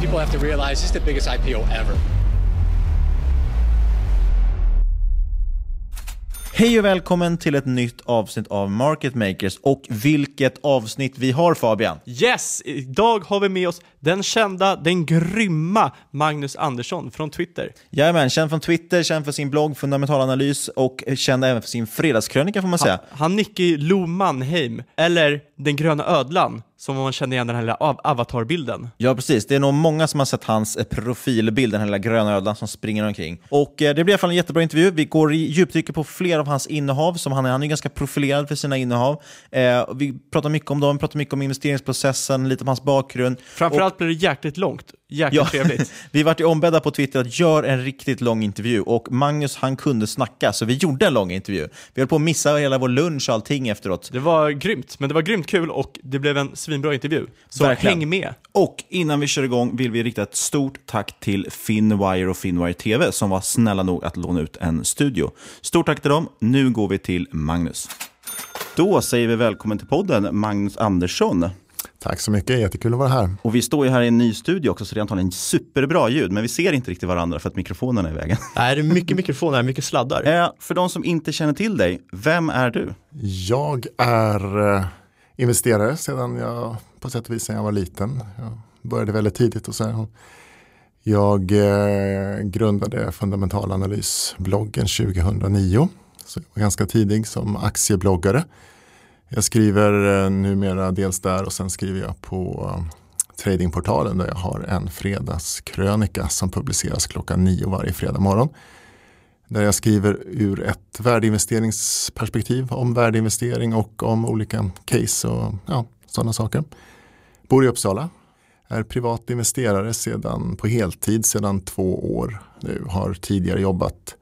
People have to realize this is the biggest IPO ever. Hej och välkommen till ett nytt avsnitt av Market Makers och vilket avsnitt vi har Fabian! Yes! Idag har vi med oss den kända, den grymma Magnus Andersson från Twitter. Jajamän, känd från Twitter, känd för sin blogg Fundamentalanalys och känd även för sin fredagskrönika får man säga. Han, han Nicky Lo Mannheim, eller Den gröna ödlan, som man känner igen den här lilla av avatarbilden. Ja, precis. Det är nog många som har sett hans eh, profilbild, den här lilla gröna ödlan som springer omkring. Och eh, det blir i alla fall en jättebra intervju. Vi går i djupdyker på flera av hans innehav, som han är, han är ganska profilerad för sina innehav. Eh, vi pratar mycket om dem, pratar mycket om investeringsprocessen, lite om hans bakgrund. Framförallt och, blir det jäkligt långt. Jäkligt ja, trevligt. vi vart ju ombedda på Twitter att göra en riktigt lång intervju och Magnus han kunde snacka, så vi gjorde en lång intervju. Vi höll på att missa hela vår lunch och allting efteråt. Det var grymt, men det var grymt kul och det blev en svinbra intervju. Så Verkligen. häng med. Och innan vi kör igång vill vi rikta ett stort tack till Finwire och Finwire TV som var snälla nog att låna ut en studio. Stort tack till dem. Nu går vi till Magnus. Då säger vi välkommen till podden, Magnus Andersson. Tack så mycket, jättekul att vara här. Och vi står ju här i en ny studio också så det är antagligen superbra ljud men vi ser inte riktigt varandra för att mikrofonerna är i vägen. Nej, det är mycket mikrofoner, mycket sladdar. Eh, för de som inte känner till dig, vem är du? Jag är eh, investerare sedan jag på sätt och vis sedan jag var liten. Jag började väldigt tidigt och sen jag eh, grundade fundamentalanalysbloggen 2009. Så jag var ganska tidig som aktiebloggare. Jag skriver eh, numera dels där och sen skriver jag på eh, tradingportalen där jag har en fredagskrönika som publiceras klockan nio varje fredag morgon. Där jag skriver ur ett värdeinvesteringsperspektiv om värdeinvestering och om olika case och ja, sådana saker. Bor i Uppsala, är privat investerare sedan, på heltid sedan två år nu. Har tidigare jobbat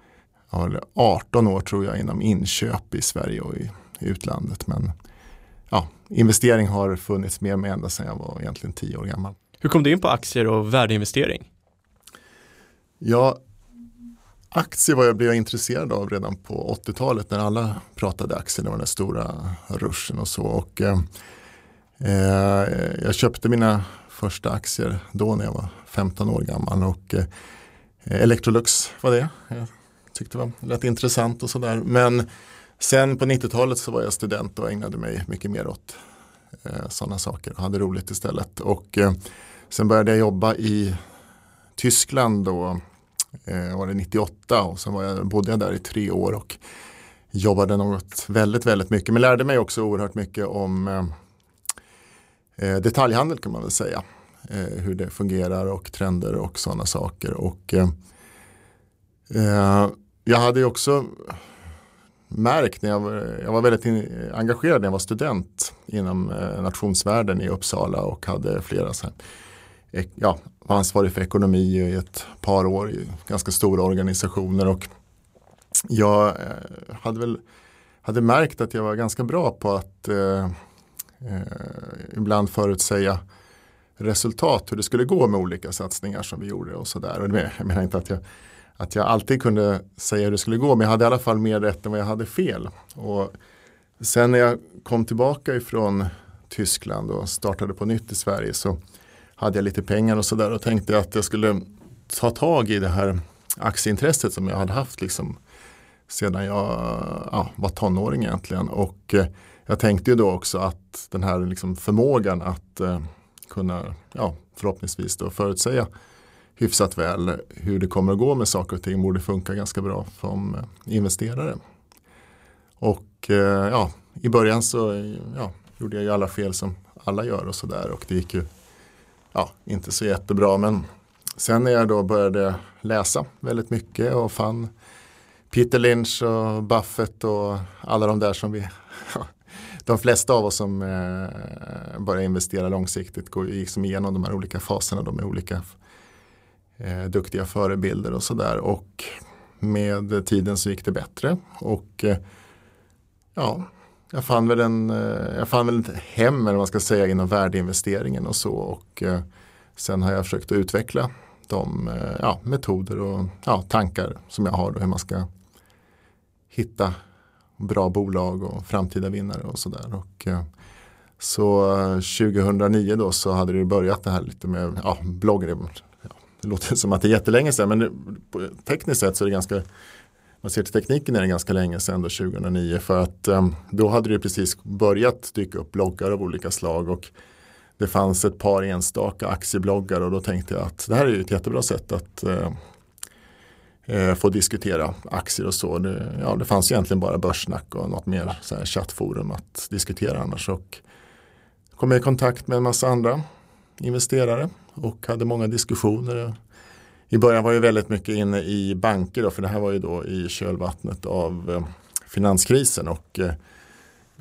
har 18 år tror jag inom inköp i Sverige och i i utlandet. Men ja, investering har funnits med mig ända sedan jag var egentligen tio år gammal. Hur kom du in på aktier och värdeinvestering? Ja, aktier var jag, blev intresserad av redan på 80-talet när alla pratade aktier. Det var den stora ruschen och så. Och, eh, eh, jag köpte mina första aktier då när jag var 15 år gammal. Och, eh, Electrolux var det. Jag tyckte det var rätt intressant och sådär. Men Sen på 90-talet så var jag student och ägnade mig mycket mer åt eh, sådana saker och hade roligt istället. Och eh, sen började jag jobba i Tyskland då, eh, var det 98 och sen var jag, bodde jag där i tre år och jobbade något väldigt, väldigt mycket. Men lärde mig också oerhört mycket om eh, eh detaljhandel kan man väl säga. Eh, hur det fungerar och trender och sådana saker. Och, eh, eh jag hade ju också märkt när jag var, jag var väldigt in, engagerad när jag var student inom eh, nationsvärlden i Uppsala och hade flera så här, ja, var ansvarig för ekonomi i ett par år i ganska stora organisationer och jag eh, hade väl hade märkt att jag var ganska bra på att eh, eh, ibland förutsäga resultat, hur det skulle gå med olika satsningar som vi gjorde och sådär. Jag menar inte att jag, att jag alltid kunde säga hur det skulle gå, men jag hade i alla fall mer rätt än vad jag hade fel. Och sen när jag kom tillbaka ifrån Tyskland och startade på nytt i Sverige så hade jag lite pengar och sådär och tänkte att jag skulle ta tag i det här aktieintresset som jag hade haft liksom sedan jag ja, var tonåring egentligen. Och eh, jag tänkte ju då också att den här liksom förmågan att eh, kunna ja, förhoppningsvis då förutsäga hyfsat väl hur det kommer att gå med saker och ting. Borde funka ganska bra som eh, investerare. Och eh, ja, i början så ja, gjorde jag ju alla fel som alla gör och sådär. Och det gick ju ja, inte så jättebra. Men sen när jag då började läsa väldigt mycket och fann Peter Lynch och Buffett och alla de där som vi de flesta av oss som eh, börjar investera långsiktigt går liksom igenom de här olika faserna då med olika eh, duktiga förebilder och sådär och med tiden så gick det bättre och eh, ja, jag fann väl en, eh, jag fann väl ett hem eller vad man ska säga inom värdeinvesteringen och så och eh, sen har jag försökt att utveckla de eh, ja, metoder och ja, tankar som jag har då hur man ska hitta bra bolag och framtida vinnare och sådär. Eh, så eh, 2009 då så hade det börjat det här lite med ja, bloggar. Det låter som att det är jättelänge sedan men det, tekniskt sett så är det ganska man ser till tekniken är det ganska länge sedan då 2009 för att ehm, då hade det precis börjat dyka upp bloggar av olika slag och det fanns ett par enstaka aktiebloggar och då tänkte jag att det här är ju ett jättebra sätt att eh, eh få diskutera aktier och så. Det, ja, det fanns egentligen bara börssnack och något mer så här, chattforum att diskutera annars. Och kom jag i kontakt med en massa andra investerare och hade många diskussioner. I början var jag väldigt mycket inne i banker då, för det här var ju då i kölvattnet av eh, finanskrisen och eh,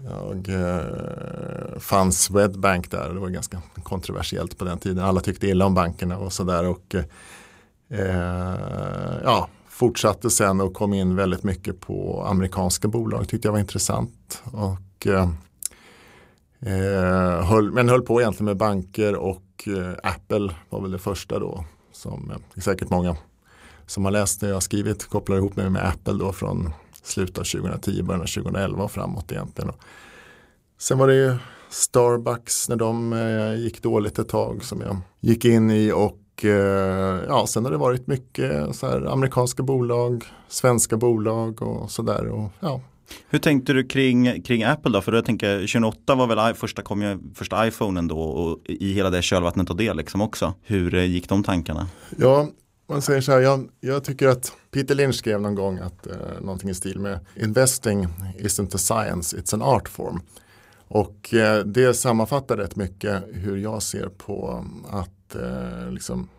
jag eh, fann Swedbank där. Det var ganska kontroversiellt på den tiden. Alla tyckte illa om bankerna och sådär. Och eh, ja, fortsatte sen och kom in väldigt mycket på amerikanska bolag. Tyckte jag var intressant. Och, eh höll, men höll på egentligen med banker och eh, Apple var väl det första då. Som eh, säkert många som har läst det jag har skrivit kopplar ihop mig med Apple då från slutet av 2010, början av 2011 och framåt egentligen. Sen var det Starbucks när de eh, gick dåligt ett tag som jag gick in i och eh, ja, sen har det varit mycket så här, amerikanska bolag, svenska bolag och sådär. Ja. Hur tänkte du kring, kring Apple då? För jag tänker 2008 var väl första, kom ju, första iPhonen då och i hela det kölvattnet och det liksom också. Hur eh, gick de tankarna? Ja, man säger så här, jag, jag, tycker att Peter Lynch skrev någon gång att eh, någonting i stil med Investing isn't a science, it's an art form. Och eh, det sammanfattar rätt mycket hur jag ser på att eh, liksom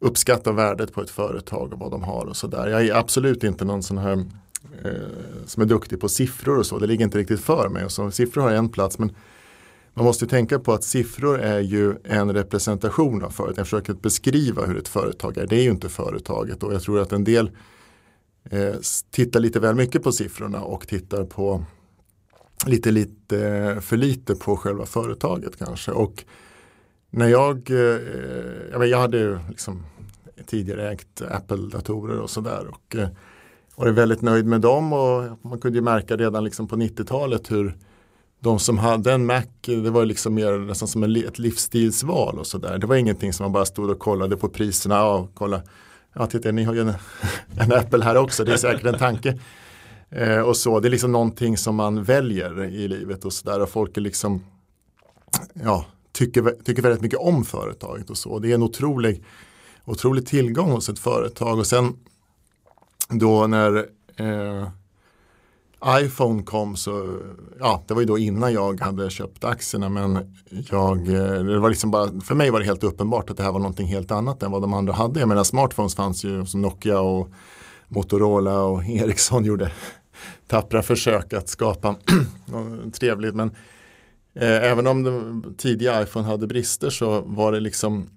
uppskatta värdet på ett företag och vad de har och sådär. Jag är absolut inte någon sån här eh, som är duktig på siffror och så. Det ligger inte riktigt för mig. Och så, siffror har en plats men man måste tänka på att siffror är ju en representation av företaget. Jag försöker beskriva hur ett företag är. Det är ju inte företaget och jag tror att en del eh, tittar lite väl mycket på siffrorna och tittar på lite, lite eh, för lite på själva företaget kanske. Och när jag, eh, jag hade ju liksom tidigare ägt Apple-datorer och sådär och eh, varit väldigt nöjd med dem och man kunde ju märka redan liksom på 90-talet hur de som hade en Mac, det var liksom mer nästan som ett livsstilsval och sådär. Det var ingenting som man bara stod och kollade på priserna och kolla, ja titta ni har ju en, en Apple här också, det är säkert en tanke. Eh, och så, det är liksom någonting som man väljer i livet och sådär och folk är liksom ja, tycker, tycker väldigt mycket om företaget och så. Det är en otrolig, otrolig tillgång hos ett företag och sen då när eh, iPhone kom så, ja det var ju då innan jag hade köpt aktierna men jag, eh, det var liksom bara, för mig var det helt uppenbart att det här var någonting helt annat än vad de andra hade. Jag menar smartphones fanns ju som Nokia och Motorola och Ericsson gjorde tappra försök att skapa något trevligt. Men eh, även om den tidiga iPhone hade brister så var det liksom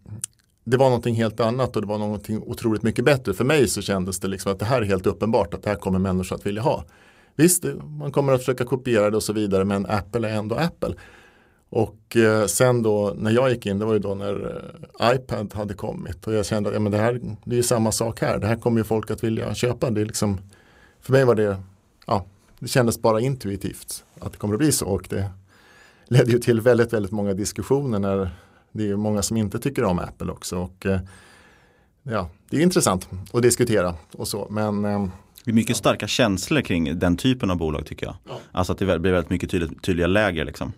det var någonting helt annat och det var någonting otroligt mycket bättre. För mig så kändes det liksom att det här är helt uppenbart att det här kommer människor att vilja ha. Visst, man kommer att försöka kopiera det och så vidare men Apple är ändå Apple. Och eh, sen då när jag gick in, det var ju då när eh, iPad hade kommit och jag kände att ja, men det här det är ju samma sak här. Det här kommer ju folk att vilja köpa. Det är liksom, för mig var det, ja, det kändes bara intuitivt att det kommer att bli så och det ledde ju till väldigt, väldigt många diskussioner när det är många som inte tycker om Apple också. Och, eh, ja, det är intressant att diskutera och så. Men eh, det är mycket starka känslor kring den typen av bolag tycker jag. Ja. Alltså att det blir väldigt mycket tydligt, tydliga läger liksom.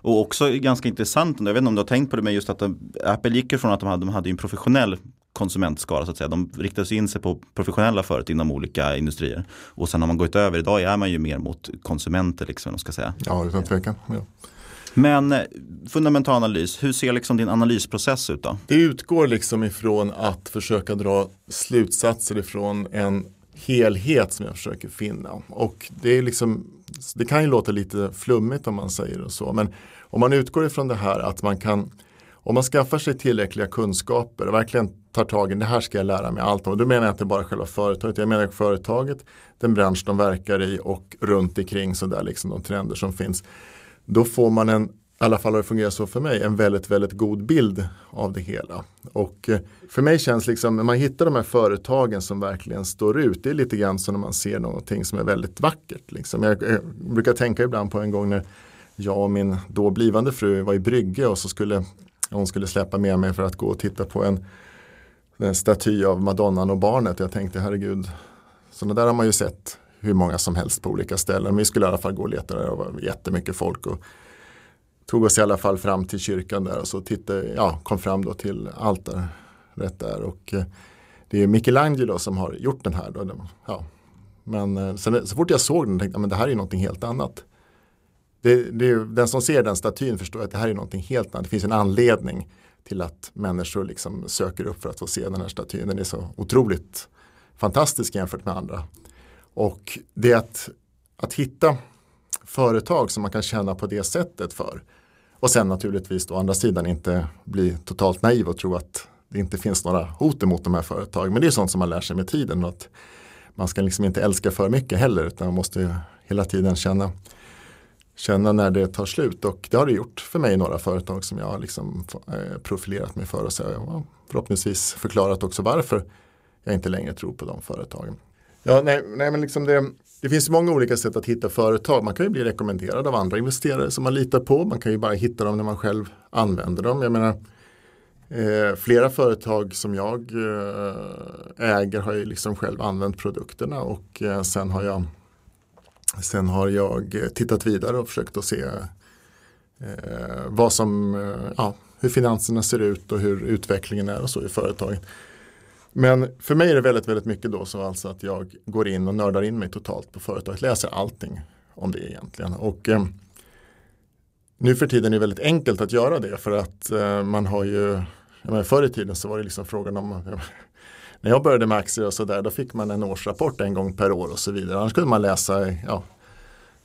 Och också ganska intressant, jag vet inte om du har tänkt på det, men just att Apple gick ifrån att de hade, de hade en professionell konsumentskara så att säga. De riktade sig in sig på professionella företag inom olika industrier. Och sen har man gått över, idag är man ju mer mot konsumenter liksom, ska säga. Ja, utan tvekan. Ja. Men eh, fundamental analys, hur ser liksom din analysprocess ut då? Det utgår liksom ifrån att försöka dra slutsatser ifrån en helhet som jag försöker finna. Och det, är liksom, det kan ju låta lite flummigt om man säger det så. Men om man utgår ifrån det här att man kan om man skaffar sig tillräckliga kunskaper och verkligen tar tag i det här ska jag lära mig allt om. Och då menar jag inte bara själva företaget. Jag menar företaget, den bransch de verkar i och runt omkring så där liksom de trender som finns. Då får man en i alla fall har det fungerat så för mig, en väldigt, väldigt god bild av det hela. Och eh, för mig känns liksom, när man hittar de här företagen som verkligen står ut, det är lite grann som när man ser någonting som är väldigt vackert. Liksom. Jag, jag brukar tänka ibland på en gång när jag och min då blivande fru var i Brygge och så skulle hon skulle släppa med mig för att gå och titta på en, en staty av Madonnan och barnet. Jag tänkte herregud, sådana där har man ju sett hur många som helst på olika ställen. Men vi skulle i alla fall gå och leta där och det var jättemycket folk. Och tog oss i alla fall fram till kyrkan där och så tittade, ja, kom fram då till altaret där. Och eh, det är Michelangelo som har gjort den här. Då. Ja. Men eh, sen, så fort jag såg den tänkte jag att det här är någonting helt annat. Det, det, den som ser den statyn förstår att det här är någonting helt annat. Det finns en anledning till att människor liksom söker upp för att få se den här statyn. Den är så otroligt fantastisk jämfört med andra. Och det att, att hitta företag som man kan känna på det sättet för. Och sen naturligtvis då å andra sidan inte bli totalt naiv och tro att det inte finns några hot emot de här företagen. Men det är sånt som man lär sig med tiden. att Man ska liksom inte älska för mycket heller utan man måste hela tiden känna, känna när det tar slut. Och det har det gjort för mig i några företag som jag har liksom eh, profilerat mig för. Och så jag förhoppningsvis förklarat också varför jag inte längre tror på de företagen. Ja, nej, nej men liksom det, det finns många olika sätt att hitta företag. Man kan ju bli rekommenderad av andra investerare som man litar på. Man kan ju bara hitta dem när man själv använder dem. Jag menar, eh, flera företag som jag eh, äger har ju liksom själv använt produkterna och eh, sen har jag Sen har jag eh, tittat vidare och försökt att se eh, vad som, eh, ja, hur finanserna ser ut och hur utvecklingen är och så i företaget. Men för mig är det väldigt, väldigt mycket då så alltså att jag går in och nördar in mig totalt på företaget, läser allting om det egentligen. Och eh, nu för tiden är det väldigt enkelt att göra det för att eh, man har ju, menar, förr i tiden så var det liksom frågan om eh, när jag började med aktier och sådär då fick man en årsrapport en gång per år och så vidare. Annars kunde man läsa eh, ja,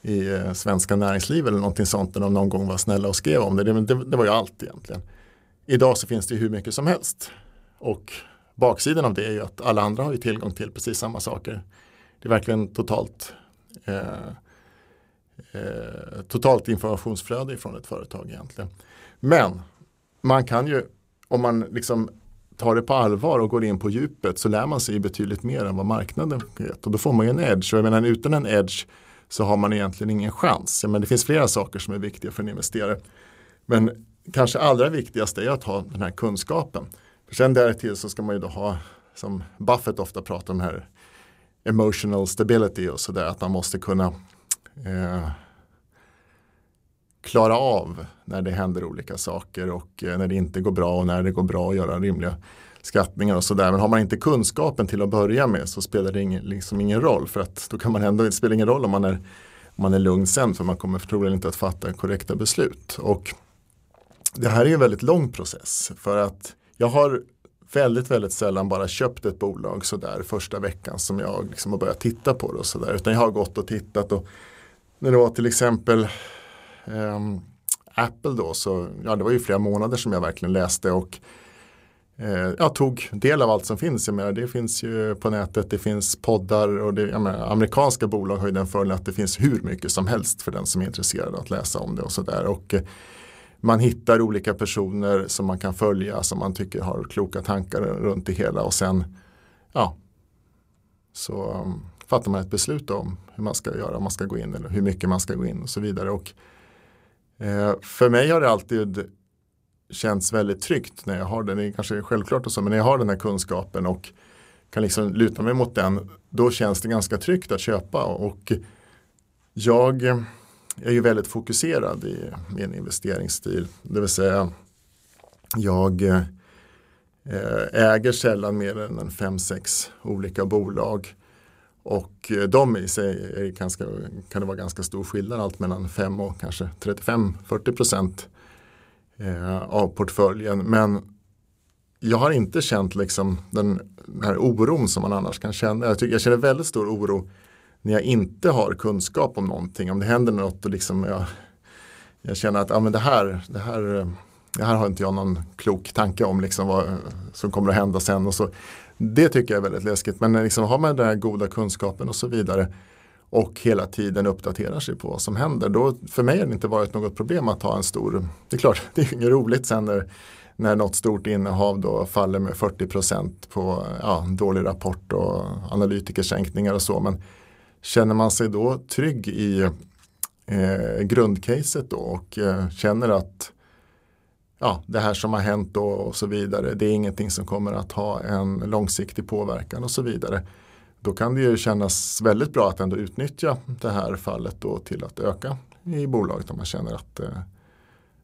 i eh, Svenska Näringsliv eller någonting sånt när de någon gång var snälla och skrev om det. Det, det. det var ju allt egentligen. Idag så finns det hur mycket som helst. Och Baksidan av det är ju att alla andra har ju tillgång till precis samma saker. Det är verkligen totalt eh, eh, totalt informationsflöde från ett företag egentligen. Men man kan ju, om man liksom tar det på allvar och går in på djupet så lär man sig betydligt mer än vad marknaden vet. Och då får man ju en edge. Och jag menar, utan en edge så har man egentligen ingen chans. Men det finns flera saker som är viktiga för en investerare. Men kanske allra viktigast är att ha den här kunskapen. Sen därtill så ska man ju då ha, som Buffett ofta pratar om här, emotional stability och sådär, att man måste kunna eh, klara av när det händer olika saker och eh, när det inte går bra och när det går bra att göra rimliga skattningar och sådär. Men har man inte kunskapen till att börja med så spelar det ingen, liksom ingen roll för att då kan man ändå, det spelar ingen roll om man är, om man är lugn sen för man kommer troligen inte att fatta korrekta beslut. Och det här är en väldigt lång process för att jag har väldigt, väldigt sällan bara köpt ett bolag sådär första veckan som jag liksom har börjat titta på det och sådär. Utan jag har gått och tittat och när det var till exempel um, Apple då så ja, det var ju flera månader som jag verkligen läste och eh, jag tog del av allt som finns. Jag menar, det finns ju på nätet, det finns poddar och det, menar, amerikanska bolag har ju den fördelen att det finns hur mycket som helst för den som är intresserad att läsa om det och sådär. Och eh, man hittar olika personer som man kan följa som man tycker har kloka tankar runt det hela. Och sen ja, så um, fattar man ett beslut om hur man ska göra, om man ska gå in eller hur mycket man ska gå in och så vidare. Och, eh, för mig har det alltid känts väldigt tryggt när jag har den, det är kanske självklart och så, men när jag har den här kunskapen och kan liksom luta mig mot den, då känns det ganska tryggt att köpa. Och jag jag är ju väldigt fokuserad i min investeringsstil, det vill säga jag eh, äger sällan mer än en fem sex olika bolag och eh, de i sig är ganska, kan det vara ganska stor skillnad, allt mellan 5 och kanske 35-40 procent eh, av portföljen. Men jag har inte känt liksom den, den här oron som man annars kan känna. Jag, tycker, jag känner väldigt stor oro när jag inte har kunskap om någonting. Om det händer något och liksom jag, jag känner att ah, men det, här, det, här, det här har inte jag någon klok tanke om liksom vad som kommer att hända sen. Och så. Det tycker jag är väldigt läskigt. Men liksom, har man den här goda kunskapen och så vidare och hela tiden uppdaterar sig på vad som händer. Då, för mig har det inte varit något problem att ha en stor, det är klart, det är inget roligt sen när, när något stort innehav då faller med 40% på ja, dålig rapport och analytikersänkningar och så. Men känner man sig då trygg i eh, grundcaset då och eh, känner att ja, det här som har hänt då och så vidare, det är ingenting som kommer att ha en långsiktig påverkan och så vidare då kan det ju kännas väldigt bra att ändå utnyttja det här fallet då till att öka i bolaget om man känner att, eh,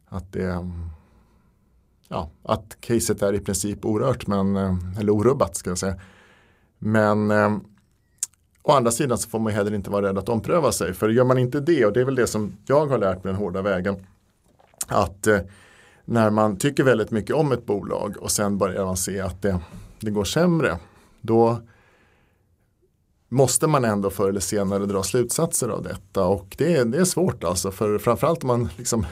att det ja, att caset är i princip orört men, eh, eller orubbat ska jag säga. Men eh, å andra sidan så får man heller inte vara rädd att ompröva sig. För gör man inte det, och det är väl det som jag har lärt mig den hårda vägen, att eh, när man tycker väldigt mycket om ett bolag och sen börjar man se att det, det går sämre, då måste man ändå förr eller senare dra slutsatser av detta och det är, det är svårt alltså för framförallt om man liksom,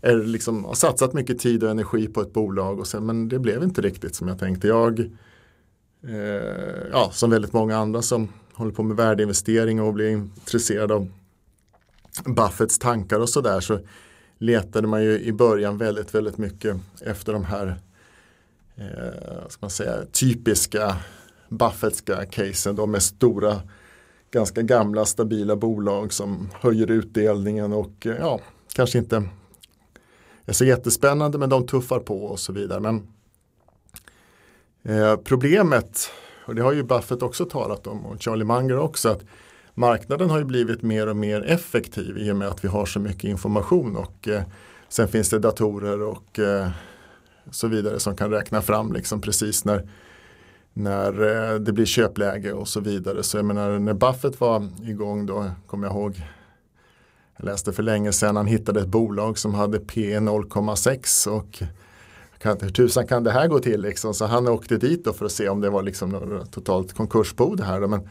är, liksom har satsat mycket tid och energi på ett bolag och sen, men det blev inte riktigt som jag tänkte. Jag, eh, ja, som väldigt många andra som håller på med värdeinvestering och blir intresserad av Buffetts tankar och sådär så letade man ju i början väldigt, väldigt mycket efter de här eh, ska man säga, typiska Buffettska casen då med stora ganska gamla stabila bolag som höjer utdelningen och eh, ja, kanske inte är så jättespännande men de tuffar på och så vidare. Men eh, Problemet, och det har ju Buffett också talat om och Charlie Munger också, att marknaden har ju blivit mer och mer effektiv i och med att vi har så mycket information och eh, sen finns det datorer och eh, så vidare som kan räkna fram liksom precis när när eh, det blir köpläge och så vidare. Så jag menar när Buffett var igång då, kommer jag ihåg, jag läste för länge sedan, han hittade ett bolag som hade P 0,6 och kan, hur tusan kan det här gå till liksom? Så han åkte dit då för att se om det var liksom totalt konkursbo det här. Då. Men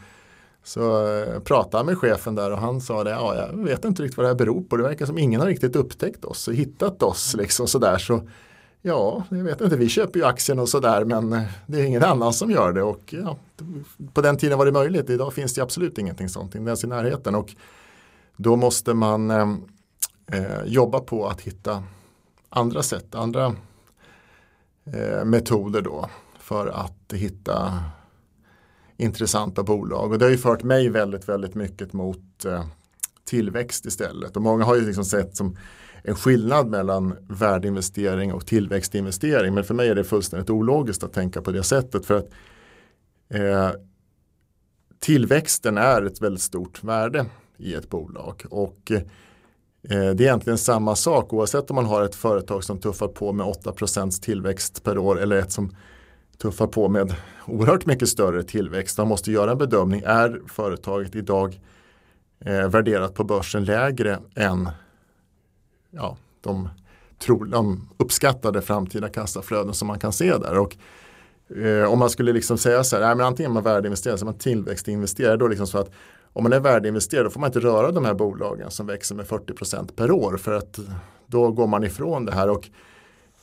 så eh, pratade han med chefen där och han sa det, ja jag vet inte riktigt vad det här beror på. Det verkar som ingen har riktigt upptäckt oss och hittat oss liksom sådär. Så Ja, jag vet inte, vi köper ju aktien och sådär men eh, det är ingen annan som gör det och ja, på den tiden var det möjligt. Idag finns det absolut ingenting sånt, inte ens i närheten och då måste man eh, eh jobba på att hitta andra sätt, andra eh, metoder då för att hitta intressanta bolag och det har ju fört mig väldigt, väldigt mycket mot eh, tillväxt istället och många har ju liksom sett som en skillnad mellan värdeinvestering och tillväxtinvestering. Men för mig är det fullständigt ologiskt att tänka på det sättet. För att eh, Tillväxten är ett väldigt stort värde i ett bolag. Och Eh, Eh, det är egentligen samma sak oavsett om man har ett företag som tuffar på med 8% tillväxt per år eller ett som tuffar på med oerhört mycket större tillväxt. Man måste göra en bedömning. Är företaget idag eh, värderat på börsen lägre än ja, de, tro, de uppskattade framtida kassaflöden som man kan se där. Och, eh, om man skulle liksom säga så här, nej, men antingen är man värdeinvesterare, så man tillväxtinvesterare, då liksom så att om man är värdeinvesterare då får man inte röra de här bolagen som växer med 40% per år för att då går man ifrån det här. Och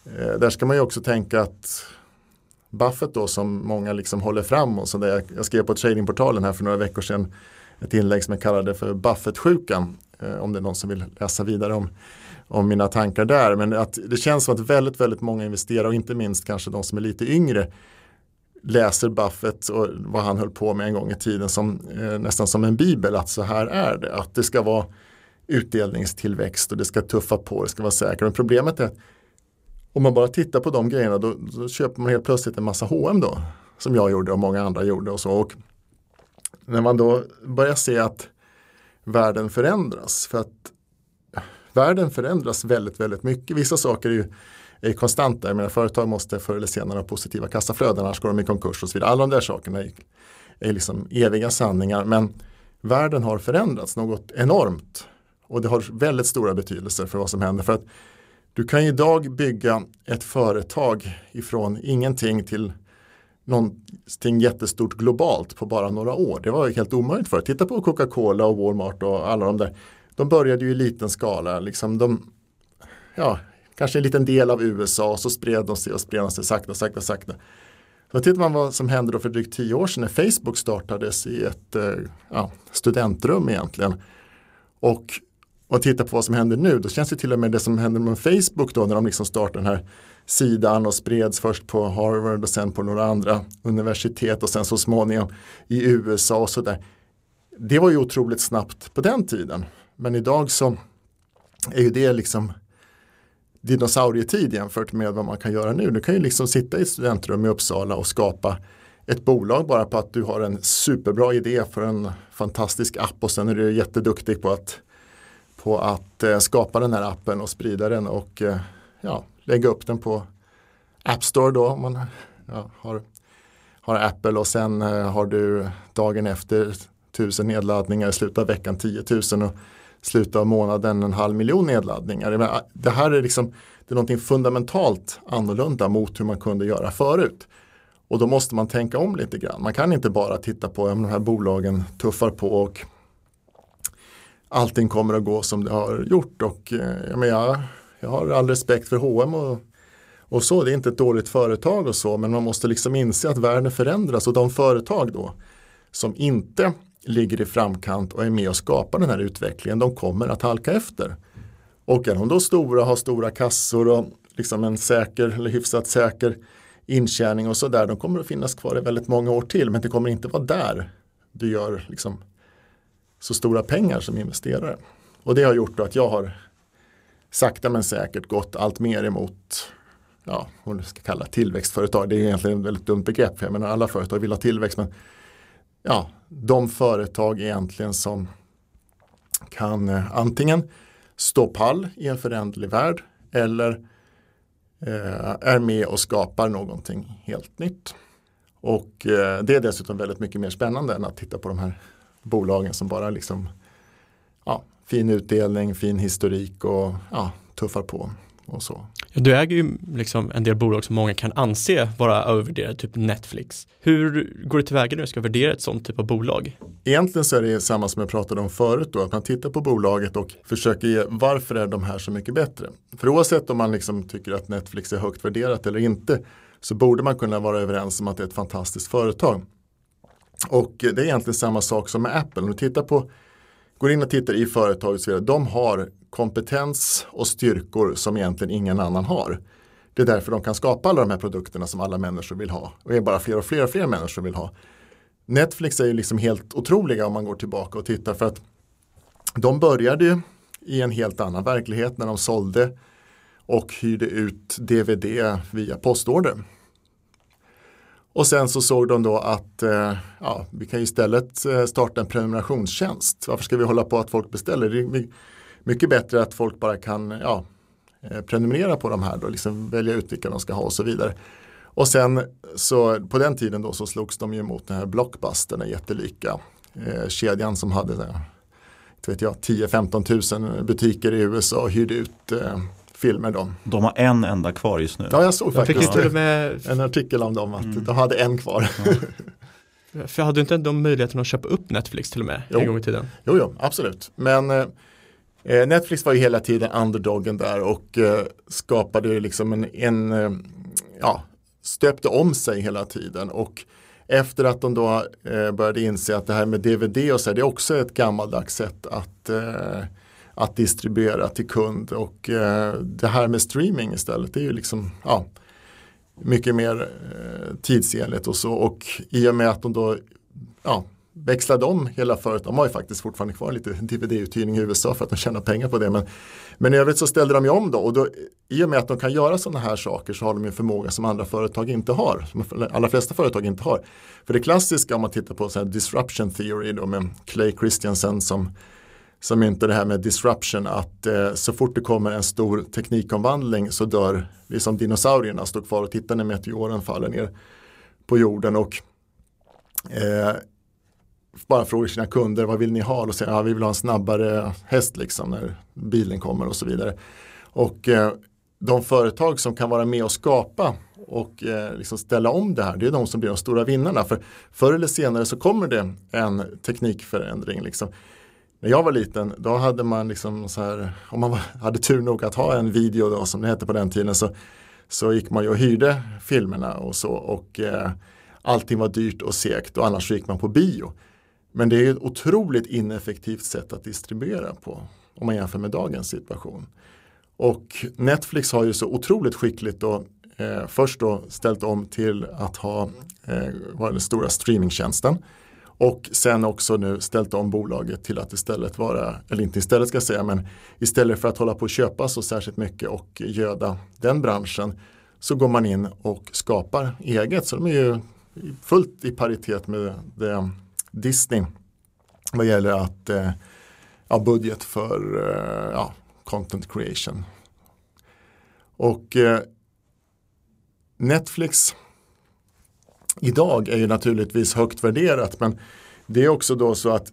eh, där ska man ju också tänka att Buffett då som många liksom håller fram och så där jag, jag skrev på tradingportalen här för några veckor sedan ett inlägg som jag kallade för Buffett-sjukan eh, om det är någon som vill läsa vidare om, om mina tankar där. Men att det känns som att väldigt väldigt många investerare och inte minst kanske de som är lite yngre läser Buffett och vad han höll på med en gång i tiden som eh, nästan som en bibel att så här är det. Att det ska vara utdelningstillväxt och det ska tuffa på, det ska vara säkert. Men problemet är att om man bara tittar på de grejerna då, då, köper man helt plötsligt en massa H&M då. Som jag gjorde och många andra gjorde och så. Och när man då börjar se att världen förändras. För att världen förändras väldigt, väldigt mycket. Vissa saker är ju är konstanta. Jag menar, företag måste förr eller senare ha positiva kassaflöden, annars går de i konkurs och så vidare. Alla de där sakerna är, är liksom eviga sanningar. Men världen har förändrats något enormt. Och det har väldigt stora betydelser för vad som händer. För att du kan idag bygga ett företag ifrån ingenting till någonting jättestort globalt på bara några år. Det var helt omöjligt för. Titta på Coca-Cola och Walmart och alla de där. De började ju i liten skala. Liksom de, ja, kanske en liten del av USA och så spred de sig och spred de sig sakta, sakta, sakta. Så tittar man vad som hände då för drygt tio år sedan när Facebook startades i ett eh, ja, studentrum egentligen. Och, och titta på vad som händer nu, då känns det till och med det som händer med Facebook då när de liksom startar den här sidan och spreds först på Harvard och sen på några andra universitet och sen så småningom i USA och sådär. Det var ju otroligt snabbt på den tiden. Men idag så är ju det liksom dinosaurietid jämfört med vad man kan göra nu. Du kan ju liksom sitta i ett studentrum i Uppsala och skapa ett bolag bara på att du har en superbra idé för en fantastisk app och sen är du jätteduktig på att, på att eh, skapa den här appen och sprida den och eh, ja, lägga upp den på App Store då om man ja, har, har Apple och sen eh, har du dagen efter tusen nedladdningar, i slutet av veckan 10 000 och slutet av månaden en halv miljon nedladdningar. Det här är liksom det är någonting fundamentalt annorlunda mot hur man kunde göra förut. Och då måste man tänka om lite grann. Man kan inte bara titta på om de här bolagen tuffar på och allting kommer att gå som det har gjort. Och, eh, ja, men jag, jag har all respekt för H&M och, och så. Det är inte ett dåligt företag och så men man måste liksom inse att världen förändras och de företag då som inte ligger i framkant och är med och skapar den här utvecklingen, de kommer att halka efter. Och är de då stora, har stora kassor och liksom en säker eller hyfsat säker intjäning och sådär, de kommer att finnas kvar i väldigt många år till, men det kommer inte vara där du gör liksom så stora pengar som investerare. Och det har gjort att jag har sakta men säkert gått allt mer emot ja, vad du ska kalla tillväxtföretag. Det är egentligen ett väldigt dumt begrepp, för jag menar alla företag vill ha tillväxt, men ja, de företag egentligen som kan eh, antingen stå pall i en föränderlig värld eller eh, är med och skapar någonting helt nytt. Och eh, det är dessutom väldigt mycket mer spännande än att titta på de här bolagen som bara liksom ja, fin utdelning, fin historik och ja, tuffar på och så. Du äger ju liksom en del bolag som många kan anse vara övervärderade, typ Netflix. Hur går det tillväga när du ska värdera ett sånt typ av bolag? Egentligen så är det samma som jag pratade om förut då, att man tittar på bolaget och försöker ge varför är de här så mycket bättre? För oavsett om man liksom tycker att Netflix är högt värderat eller inte så borde man kunna vara överens om att det är ett fantastiskt företag. Och det är egentligen samma sak som med Apple. Om du tittar på, går in och tittar i företaget så vidare, de har kompetens och styrkor som egentligen ingen annan har. Det är därför de kan skapa alla de här produkterna som alla människor vill ha. Och är bara fler och fler och fler människor vill ha. Netflix är ju liksom helt otroliga om man går tillbaka och tittar för att de började ju i en helt annan verklighet när de sålde och hyrde ut DVD via postorder. Och sen så såg de då att eh, ja, vi kan istället eh, starta en prenumerationstjänst. Varför ska vi hålla på att folk beställer? Vi mycket bättre att folk bara kan ja, eh, prenumerera på de här då, liksom välja ut vilka de ska ha och så vidare. Och sen så på den tiden då så slogs de ju mot den här Blockbuster, den jättelika eh, kedjan som hade 10-15 000 butiker i USA och hyrde ut eh, filmer. Då. De har en enda kvar just nu. Ja, jag såg Jag fick faktiskt och med, en artikel om dem att Mm. de hade en kvar. för hade inte de möjligheten att köpa upp Netflix till och med Jo. en gång i tiden? Jo, jo, absolut. Men eh, Netflix var ju hela tiden underdogen där och eh, skapade liksom en, en eh, ja, stöpte om sig hela tiden. Och efter att de då eh, började inse att det här med DVD och så här, det är också ett gammaldags sätt att, eh, att distribuera till kund. Och eh, det här med streaming istället, det är ju liksom, ja, mycket mer eh, tidsenligt och så. Och i och med att de då ja, växlade om hela företaget. De har ju faktiskt fortfarande kvar lite DVD-uthyrning i USA för att de tjänar pengar på det. Men, men i övrigt så ställde de ju om då och då, i och med att de kan göra sådana här saker så har de en förmåga som andra företag inte har. Som alla allra flesta företag inte har. För det klassiska om man tittar på så här disruption theory då med Clay Christiansen som som inte det här med disruption att eh, så fort det kommer en stor teknikomvandling så dör, vi som dinosaurierna står kvar och tittar när meteoren faller ner på jorden och eh, bara frågar sina kunder vad vill ni ha och säger ja, vi vill ha en snabbare häst liksom när bilen kommer och så vidare. Och eh, de företag som kan vara med och skapa och eh, liksom ställa om det här, det är de som blir de stora vinnarna. För förr eller senare så kommer det en teknikförändring. Liksom. När jag var liten, då hade man liksom så här, om man hade tur nog att ha en video då, som det hette på den tiden, så, så gick man ju och hyrde filmerna och så. Och eh, allting var dyrt och segt och annars så gick man på bio. Men det är ett otroligt ineffektivt sätt att distribuera på om man jämför med dagens situation. Och Netflix har ju så otroligt skickligt då, eh, först då ställt om till att ha eh, den stora streamingtjänsten. Och sen också nu ställt om bolaget till att istället vara, eller inte istället ska jag säga, men istället för att hålla på och köpa så särskilt mycket och göda den branschen så går man in och skapar eget. Så de är ju fullt i paritet med det Disney vad gäller att eh, ja, budget för eh, ja, content creation. Och eh, Netflix idag är ju naturligtvis högt värderat men det är också då så att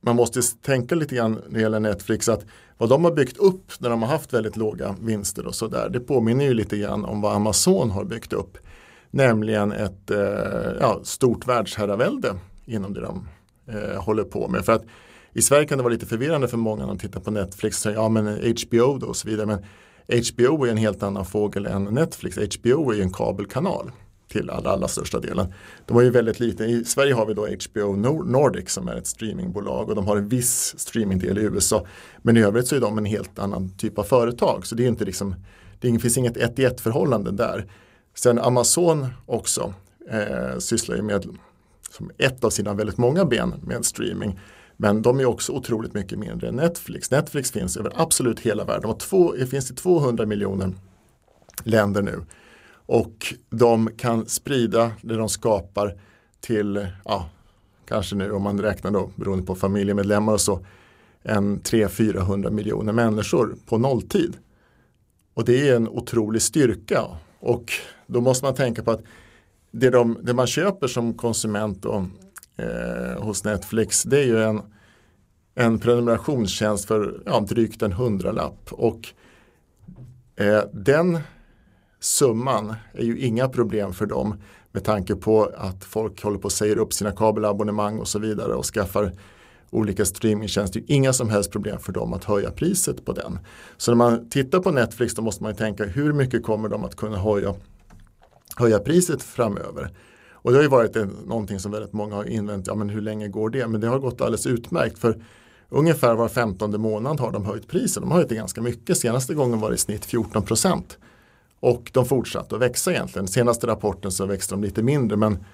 man måste tänka lite grann när det gäller Netflix att vad de har byggt upp när de har haft väldigt låga vinster och sådär det påminner ju lite grann om vad Amazon har byggt upp. Nämligen ett eh, ja, stort världsherravälde inom det de eh, håller på med. För att i Sverige kan det vara lite förvirrande för många när de tittar på Netflix. Så, ja men HBO då och så vidare. Men HBO är en helt annan fågel än Netflix. HBO är ju en kabelkanal till allra, allra största delen. De var ju väldigt lite, I Sverige har vi då HBO Nordic som är ett streamingbolag och de har en viss streamingdel i USA. Men i övrigt så är de en helt annan typ av företag. Så det är inte liksom, det finns inget ett i ett förhållande där. Sen Amazon också eh, sysslar ju med som ett av sina väldigt många ben med streaming. Men de är också otroligt mycket mindre än Netflix. Netflix finns över absolut hela världen. De har två, det finns i 200 miljoner länder nu. Och de kan sprida det de skapar till, ja, kanske nu om man räknar då beroende på familjemedlemmar och så, en 300-400 miljoner människor på nolltid. Och det är en otrolig styrka. Och då måste man tänka på att det, de, det man köper som konsument då, eh, hos Netflix det är ju en, en prenumerationstjänst för ja, drygt en hundralapp. Och eh, den summan är ju inga problem för dem med tanke på att folk håller på att säga upp sina kabelabonnemang och så vidare och skaffar olika streamingtjänster. Inga som helst problem för dem att höja priset på den. Så när man tittar på Netflix då måste man tänka hur mycket kommer de att kunna höja, höja priset framöver. Och det har ju varit en, någonting som väldigt många har invänt, ja men hur länge går det? Men det har gått alldeles utmärkt för ungefär var femtonde månad har de höjt priset. De har höjt det ganska mycket, senaste gången var det i snitt 14 procent. Och de fortsatte att växa egentligen. Senaste rapporten så växte de lite mindre men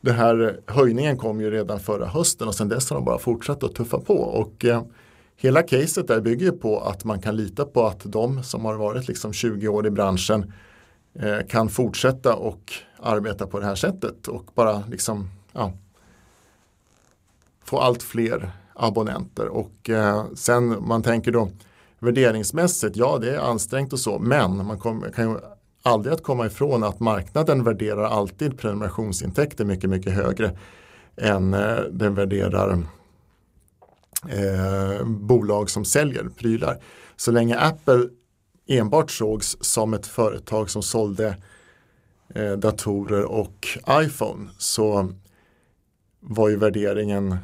den här höjningen kom ju redan förra hösten och sen dess har de bara fortsatt att tuffa på. Och eh, hela caset där bygger på att man kan lita på att de som har varit liksom 20 år i branschen eh, kan fortsätta och arbeta på det här sättet och bara liksom ja, få allt fler abonnenter. Och eh, sen man tänker då värderingsmässigt, ja det är ansträngt och så, men man kom, kan ju aldrig att komma ifrån att marknaden värderar alltid prenumerationsintäkter mycket, mycket högre än eh, den värderar eh, bolag som säljer prylar. Så länge Apple enbart sågs som ett företag som sålde eh, datorer och iPhone så var ju värderingen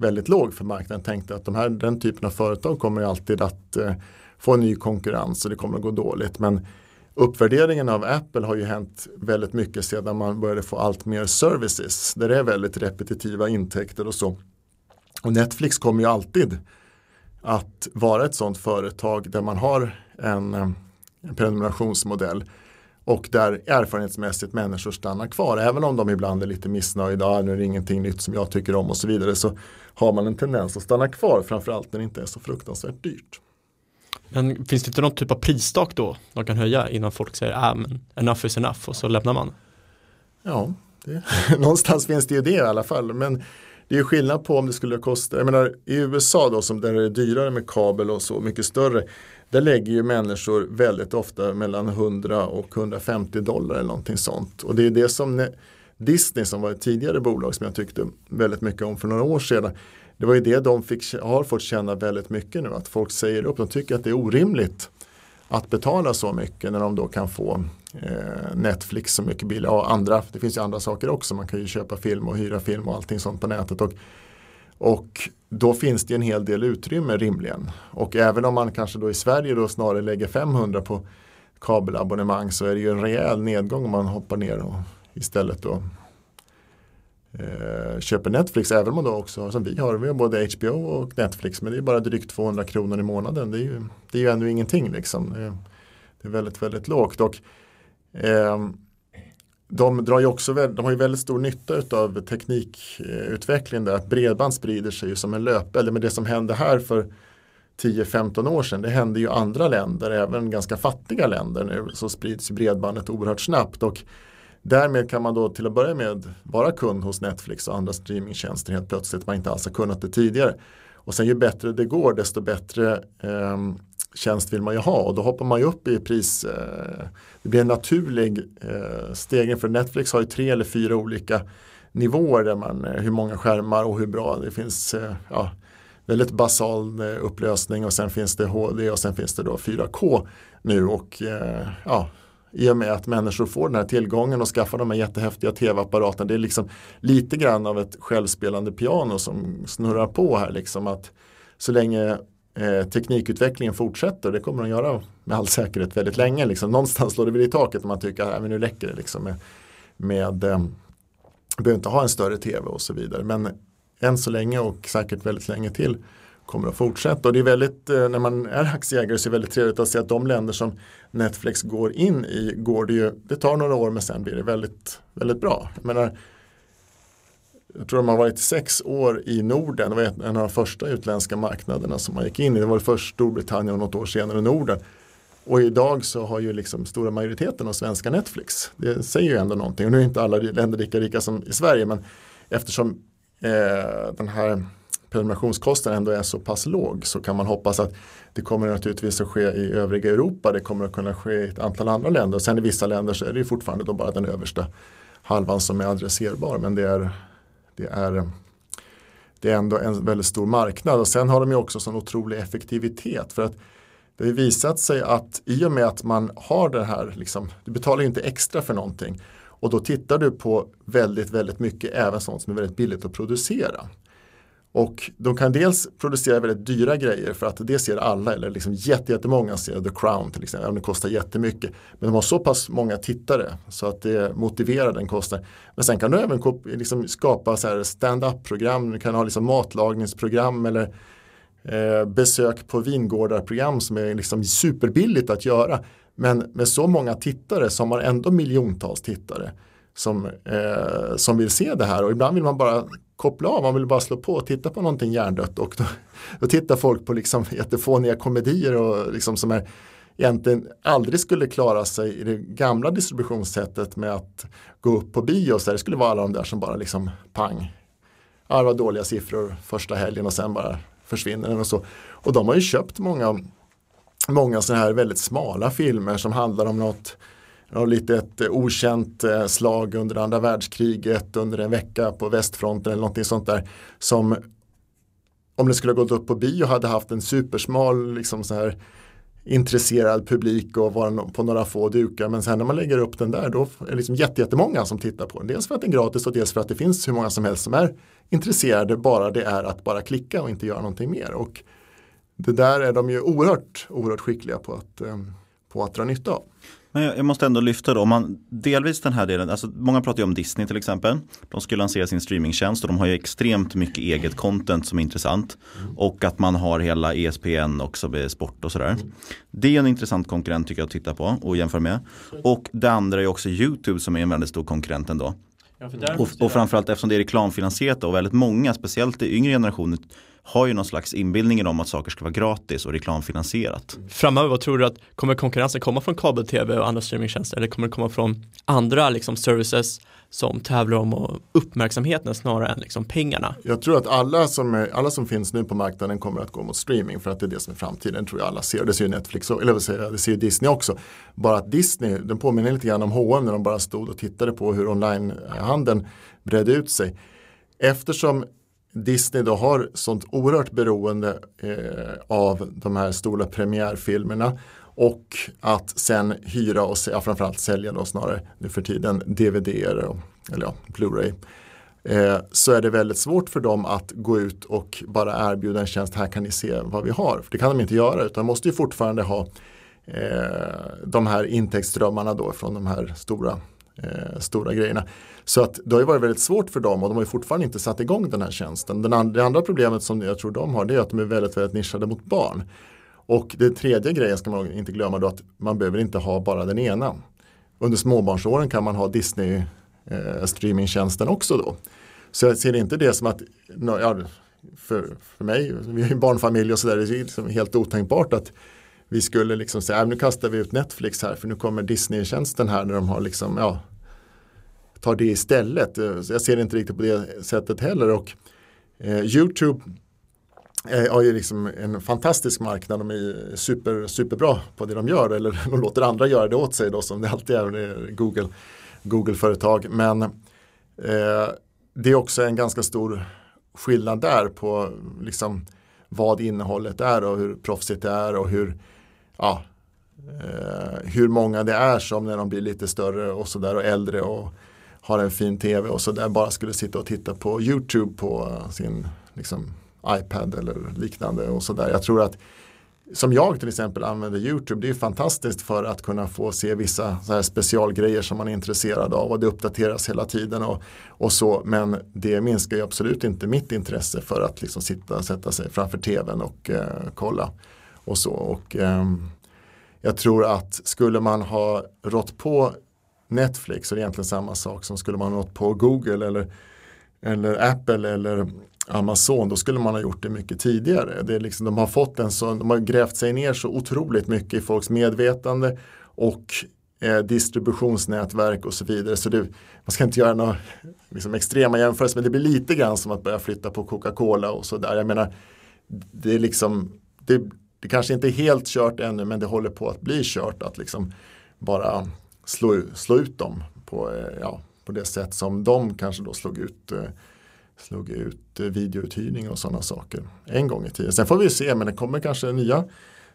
väldigt låg för marknaden. Tänkte att de här, den typen av företag kommer alltid att eh, få ny konkurrens och det kommer att gå dåligt. Men uppvärderingen av Apple har ju hänt väldigt mycket sedan man började få allt mer services. Där det är väldigt repetitiva intäkter och så. Och Netflix kommer ju alltid att vara ett sådant företag där man har en, eh, en prenumerationsmodell och där erfarenhetsmässigt människor stannar kvar. Även om de ibland är lite missnöjda, ah, nu är det ingenting nytt som jag tycker om och så vidare så har man en tendens att stanna kvar framförallt när det inte är så fruktansvärt dyrt. Men finns det inte någon typ av pristak då de kan höja innan folk säger ah, men enough is enough och så lämnar man? Ja, det, någonstans finns det ju det i alla fall. Men det är skillnad på om det skulle kosta, jag menar i USA då som där det är dyrare med kabel och så mycket större. Där lägger ju människor väldigt ofta mellan 100 och 150 dollar eller någonting sånt. Och det är det som Disney som var ett tidigare bolag som jag tyckte väldigt mycket om för några år sedan. Det var ju det de fick, har fått känna väldigt mycket nu. Att folk säger upp, de tycker att det är orimligt att betala så mycket när de då kan få eh, Netflix så mycket billigare. Och andra, det finns ju andra saker också. Man kan ju köpa film och hyra film och allting sånt på nätet. Och, och då finns det en hel del utrymme rimligen. Och även om man kanske då i Sverige då snarare lägger 500 på kabelabonnemang så är det ju en rejäl nedgång om man hoppar ner och istället då eh, köper Netflix. Även om man då också, som vi har, vi har både HBO och Netflix men det är bara drygt 200 kronor i månaden. Det är ju, det är ju ändå ingenting liksom. Det är, det är väldigt, väldigt lågt. Och, eh, de, drar ju också, de har ju väldigt stor nytta av teknikutvecklingen där. Att bredband sprider sig ju som en löp, eller med det som hände här för 10-15 år sedan. Det hände ju andra länder, även ganska fattiga länder nu. Så sprids bredbandet oerhört snabbt. Och därmed kan man då till att börja med vara kund hos Netflix och andra streamingtjänster helt plötsligt. Man inte alls har kunnat det tidigare. Och sen ju bättre det går desto bättre eh, tjänst vill man ju ha och då hoppar man ju upp i pris. Eh, det blir en naturlig eh, stegring för Netflix har ju tre eller fyra olika nivåer där man, eh, hur många skärmar och hur bra det finns. Eh, ja, väldigt basal upplösning och sen finns det HD och sen finns det då 4K nu och ja, i och med att människor får den här tillgången och skaffar de här jättehäftiga tv-apparaterna. Det är liksom lite grann av ett självspelande piano som snurrar på här. Liksom att så länge eh, teknikutvecklingen fortsätter, det kommer de göra med all säkerhet väldigt länge. Liksom. Någonstans slår det väl i taket när man tycker äh, att nu räcker det liksom med, med eh, behöver inte ha en större tv och så vidare. Men än så länge och säkert väldigt länge till kommer att fortsätta. Och det är väldigt, eh, när man är aktieägare så är det väldigt trevligt att se att de länder som Netflix går in i, går det ju, det tar några år men sen blir det väldigt, väldigt bra. Jag menar, jag tror de har varit sex år i Norden. Det var en av de första utländska marknaderna som man gick in i. Det var först Storbritannien och något år senare Norden. Och idag så har ju liksom stora majoriteten av svenska Netflix. Det säger ju ändå någonting. Och nu är inte alla länder lika rika som i Sverige. Men eftersom eh, den här prenumerationskostnaden ändå är så pass låg så kan man hoppas att det kommer naturligtvis att ske i övriga Europa. Det kommer att kunna ske i ett antal andra länder. Och sen i vissa länder så är det ju fortfarande då bara den översta halvan som är adresserbar. Men det är det är, eh, det är ändå en väldigt stor marknad. Och sen har de ju också sån otrolig effektivitet. För att det har visat sig att i och med att man har det här, liksom, du betalar ju inte extra för någonting. Och då tittar du på väldigt, väldigt mycket även sånt som är väldigt billigt att producera. Och de kan dels producera väldigt dyra grejer för att det ser alla eller liksom jättemånga ser The Crown till exempel. Det kostar jättemycket. Men de har så pass många tittare så att det motiverar den kostnaden. Men sen kan du även liksom skapa stand-up-program. Du kan ha liksom matlagningsprogram eller eh, besök på vingårdar-program som är liksom superbilligt att göra. Men med så många tittare som har ändå miljontals tittare som, eh, som vill se det här och ibland vill man bara koppla av, man vill bara slå på och titta på någonting hjärndött. Och då, då tittar folk på liksom jättefåniga komedier och liksom som är egentligen aldrig skulle klara sig i det gamla distributionssättet med att gå upp på bio så det skulle vara alla de där som bara liksom pang. Ja, det var dåliga siffror första helgen och sen bara försvinner den och så. Och de har ju köpt många, många sådana här väldigt smala filmer som handlar om något av lite ett eh, okänt eh, slag under andra världskriget under en vecka på västfronten eller någonting sånt där. Som om det skulle ha gått upp på bio hade haft en supersmal liksom så här intresserad publik och vara på några få dukar. Men sen när man lägger upp den där då är det liksom jättemånga som tittar på den. Dels för att den är gratis och dels för att det finns hur många som helst som är intresserade. Bara det är att bara klicka och inte göra någonting mer. Och det där är de ju oerhört, oerhört skickliga på att, eh, på att dra nytta av. Men jag måste ändå lyfta då, om man delvis den här delen, alltså många pratar ju om Disney till exempel. De ska lansera sin streamingtjänst och de har ju extremt mycket eget content som är intressant. Och att man har hela ESPN också med sport och sådär. Det är en intressant konkurrent tycker jag att titta på och jämföra med. Och det andra är också YouTube som är en väldigt stor konkurrent ändå. Ja, Och, jag- och framförallt eftersom det är reklamfinansierat och väldigt många, speciellt i yngre generationer, har ju någon slags inbildning om att saker ska vara gratis och reklamfinansierat. Framöver, vad tror du att kommer konkurrensen komma från kabel-tv och andra streamingtjänster eller kommer det komma från andra liksom, services som tävlar om och uppmärksamheten snarare än liksom, pengarna? Jag tror att alla som, är, alla som finns nu på marknaden kommer att gå mot streaming för att det är det som är framtiden tror jag alla ser. Det ser ju Netflix, och- eller vad säger jag, det ser ju Disney också. Bara att Disney, den påminner lite grann om H&M när de bara stod och tittade på hur onlinehandeln bredde ut sig. Eftersom Disney då har sånt oerhört beroende eh, av de här stora premiärfilmerna och att sen hyra och ja, framförallt sälja då snarare nu för tiden DVD och, eller ja, Blu-ray eh, så är det väldigt svårt för dem att gå ut och bara erbjuda en tjänst, här kan ni se vad vi har. För det kan de inte göra utan måste ju fortfarande ha eh, de här intäktsströmmarna då från de här stora, eh, stora grejerna. Så att det har ju varit väldigt svårt för dem och de har ju fortfarande inte satt igång den här tjänsten. Den and- det andra problemet som jag tror de har det är att de är väldigt, väldigt nischade mot barn. Och det tredje grejen ska man inte glömma då att man behöver inte ha bara den ena. Under småbarnsåren kan man ha Disney eh, streamingtjänsten också då. Så jag ser inte det som att, ja, för, för mig, vi är ju barnfamilj och sådär, det är liksom helt otänkbart att vi skulle liksom säga, äh, nu kastar vi ut Netflix här för nu kommer Disney-tjänsten här när de har liksom, ja, tar det istället. Eh, så jag ser det inte riktigt på det sättet heller och eh, YouTube eh, har ju liksom en fantastisk marknad, de är super, superbra på det de gör eller de låter andra göra det åt sig då som det alltid är med Google, Google-företag. Men eh, det är också en ganska stor skillnad där på liksom vad innehållet är och hur proffsigt det är och hur, ja, eh, hur många det är som när de blir lite större och sådär och äldre och har en fin tv och så där bara skulle sitta och titta på YouTube på sin liksom, iPad eller liknande och så där. Jag tror att som jag till exempel använder YouTube, det är fantastiskt för att kunna få se vissa så här specialgrejer som man är intresserad av och det uppdateras hela tiden och, och så. Men det minskar ju absolut inte mitt intresse för att liksom sitta, sätta sig framför tvn och eh, kolla och så. Och, eh, jag tror att skulle man ha rått på Netflix så är egentligen samma sak som skulle man ha nått på Google eller, eller Apple eller Amazon då skulle man ha gjort det mycket tidigare. Det är liksom, de har fått en så, de har grävt sig ner så otroligt mycket i folks medvetande och eh, distributionsnätverk och så vidare. Så det, man ska inte göra några liksom, extrema jämförelser men det blir lite grann som att börja flytta på Coca-Cola och sådär. Jag menar, det är liksom, det, det kanske inte är helt kört ännu men det håller på att bli kört att liksom bara slå, slå ut dem på, eh, ja, på det sätt som de kanske då slog ut eh, slog ut eh, videouthyrning och sådana saker en gång i tiden. Sen får vi se, men det kommer kanske nya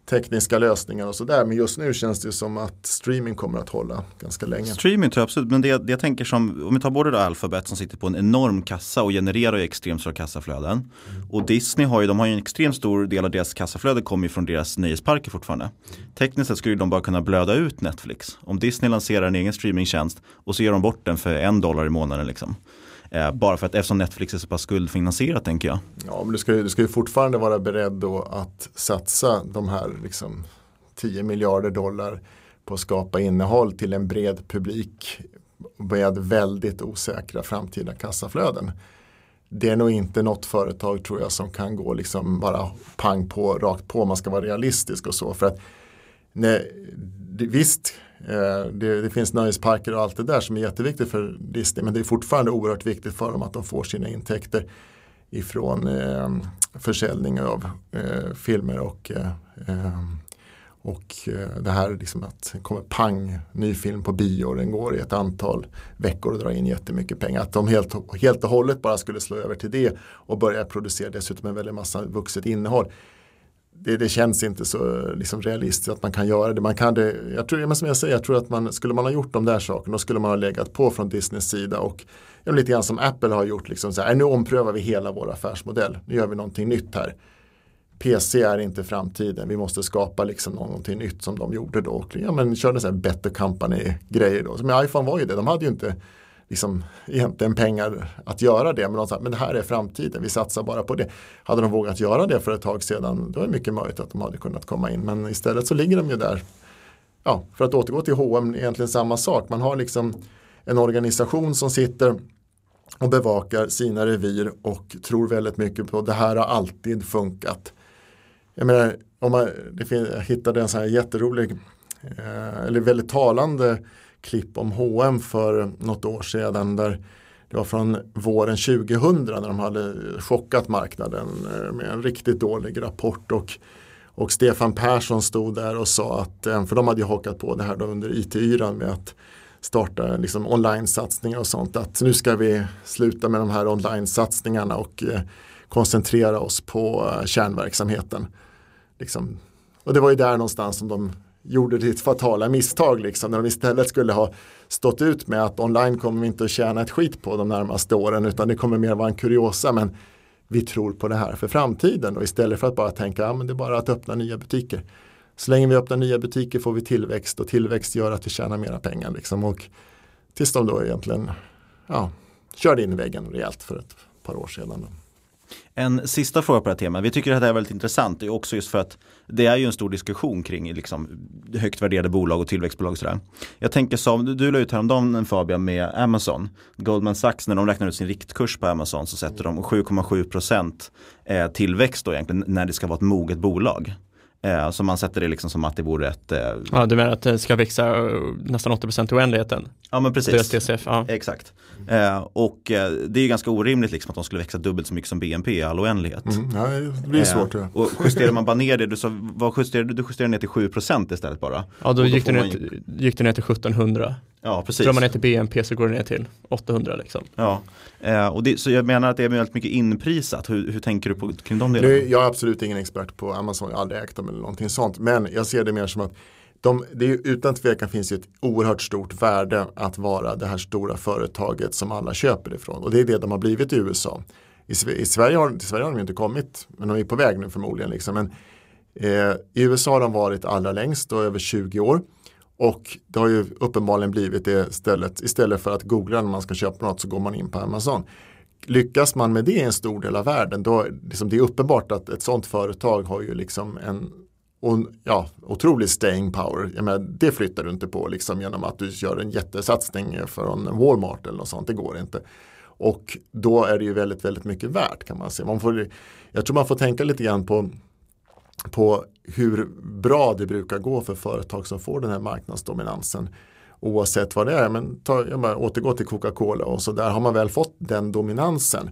tekniska lösningar och sådär. Men just nu känns det som att streaming kommer att hålla ganska länge. Streaming tror jag absolut, men det, det jag tänker som, om vi tar både då Alphabet som sitter på en enorm kassa och genererar ju extremt stora kassaflöden. Och Disney har ju, de har ju en extremt stor del av deras kassaflöde kommer ju från deras nöjesparker fortfarande. Tekniskt sett skulle de bara kunna blöda ut Netflix. Om Disney lanserar en egen streamingtjänst och så ger de bort den för en dollar i månaden liksom. Eh, bara för att eftersom Netflix är så pass skuldfinansierat tänker jag. Ja, men du ska, ju- du ska ju fortfarande vara beredd då att satsa de här liksom 10 miljarder dollar på att skapa innehåll till en bred publik med väldigt osäkra framtida kassaflöden. Det är nog inte något företag tror jag som kan gå liksom bara pang på, rakt på, man ska vara realistisk och så. För att nej, visst, Eh, det, det finns nöjesparker och allt det där som är jätteviktigt för Disney men det är fortfarande oerhört viktigt för dem att de får sina intäkter ifrån eh, försäljning av eh, filmer och eh, eh och eh, det här liksom att det kommer pang, ny film på bio och den går i ett antal veckor och drar in jättemycket pengar. Att de helt, helt och hållet bara skulle slå över till det och börja producera dessutom en väldig massa vuxet innehåll. Det, det känns inte så liksom, realistiskt att man kan göra det. Man kan det jag, tror, men som jag säger, jag tror att man, skulle man ha gjort de där sakerna då skulle man ha legat på från Disneys sida och ja, lite grann som Apple har gjort. Liksom, så här, äh, nu omprövar vi hela vår affärsmodell. Nu gör vi någonting nytt här. PC är inte framtiden, vi måste skapa liksom någonting nytt som de gjorde då. Och, ja, men körde så här better company-grejer då. Som iPhone var ju det, de hade ju inte liksom, egentligen pengar att göra det. Men de sa, men det här är framtiden, vi satsar bara på det. Hade de vågat göra det för ett tag sedan, då är det mycket möjligt att de hade kunnat komma in. Men istället så ligger de ju där. Ja, för att återgå till H&M egentligen samma sak. Man har liksom en organisation som sitter och bevakar sina revir och tror väldigt mycket på det här har alltid funkat. Jag menar, om man, det finns, jag hittade en sån här jätterolig, eh, eller väldigt talande klipp om H&M för något år sedan. Där det var från våren 2000 när de hade chockat marknaden eh, med en riktigt dålig rapport. Och, och Stefan Persson stod där och sa att, eh, för de hade ju hakat på det här då under IT-yran med att starta liksom online-satsningar och sånt. Att nu ska vi sluta med de här online-satsningarna och eh, koncentrera oss på kärnverksamheten. Liksom. Och det var ju där någonstans som de gjorde sitt fatala misstag liksom, när de istället skulle ha stått ut med att online kommer vi inte att tjäna ett skit på de närmaste åren utan det kommer mer vara en kuriosa men vi tror på det här för framtiden och istället för att bara tänka ja, det är bara att öppna nya butiker. Så länge vi öppnar nya butiker får vi tillväxt och tillväxt gör att vi tjänar mera pengar. Liksom. Och tills de då egentligen ja, körde in i väggen rejält för ett par år sedan. En sista fråga på det här temat. Vi tycker att det här är väldigt intressant. Det är också just för att det är ju en stor diskussion kring liksom, högt värderade bolag och tillväxtbolag. Och sådär. Jag tänker som, du, du la ut häromdagen Fabian med Amazon. Goldman Sachs när de räknar ut sin riktkurs på Amazon så sätter de 7,7% eh, tillväxt då egentligen när det ska vara ett moget bolag. Eh, så man sätter det liksom som att det vore ett... Eh... Ja, du menar att det ska växa eh, nästan 80% i oändligheten? Ja, men precis. DCF, ja. Exakt. Eh, och det är ganska orimligt liksom att de skulle växa dubbelt så mycket som BNP i all oändlighet. Mm, ja, det blir svårt. Ja. Och justerar man bara ner det, du, sa, vad justerade, du justerade ner till 7% istället bara. Ja, då, gick, då det ner, till, gick det ner till 1700. Ja, precis. Drar man ner till BNP så går det ner till 800 liksom. Ja, eh, och det, så jag menar att det är väldigt mycket inprisat. Hur, hur tänker du på, kring de delarna? jag är absolut ingen expert på Amazon, jag har aldrig ägt dem eller någonting sånt. Men jag ser det mer som att de, det är, utan tvekan finns ju ett oerhört stort värde att vara det här stora företaget som alla köper ifrån. Och det är det de har blivit i USA. I, i Sverige, har, i Sverige har de inte kommit, men de är på väg nu förmodligen. Liksom. Men, eh, I USA har de varit allra längst, och över 20 år. Och det har ju uppenbarligen blivit det stället. Istället för att googla när man ska köpa något så går man in på Amazon. Lyckas man med det i en stor del av världen då liksom det är uppenbart att ett sånt företag har ju liksom en ja, otrolig staying power. Jag menar, det flyttar du inte på liksom genom att du gör en jättesatsning från Walmart eller något sånt. Det går inte. Och då är det ju väldigt, väldigt mycket värt kan man säga. Man får, jag tror man får tänka lite grann på på hur bra det brukar gå för företag som får den här marknadsdominansen. Oavsett vad det är, men ta, jag bara, återgå till Coca-Cola och så där har man väl fått den dominansen.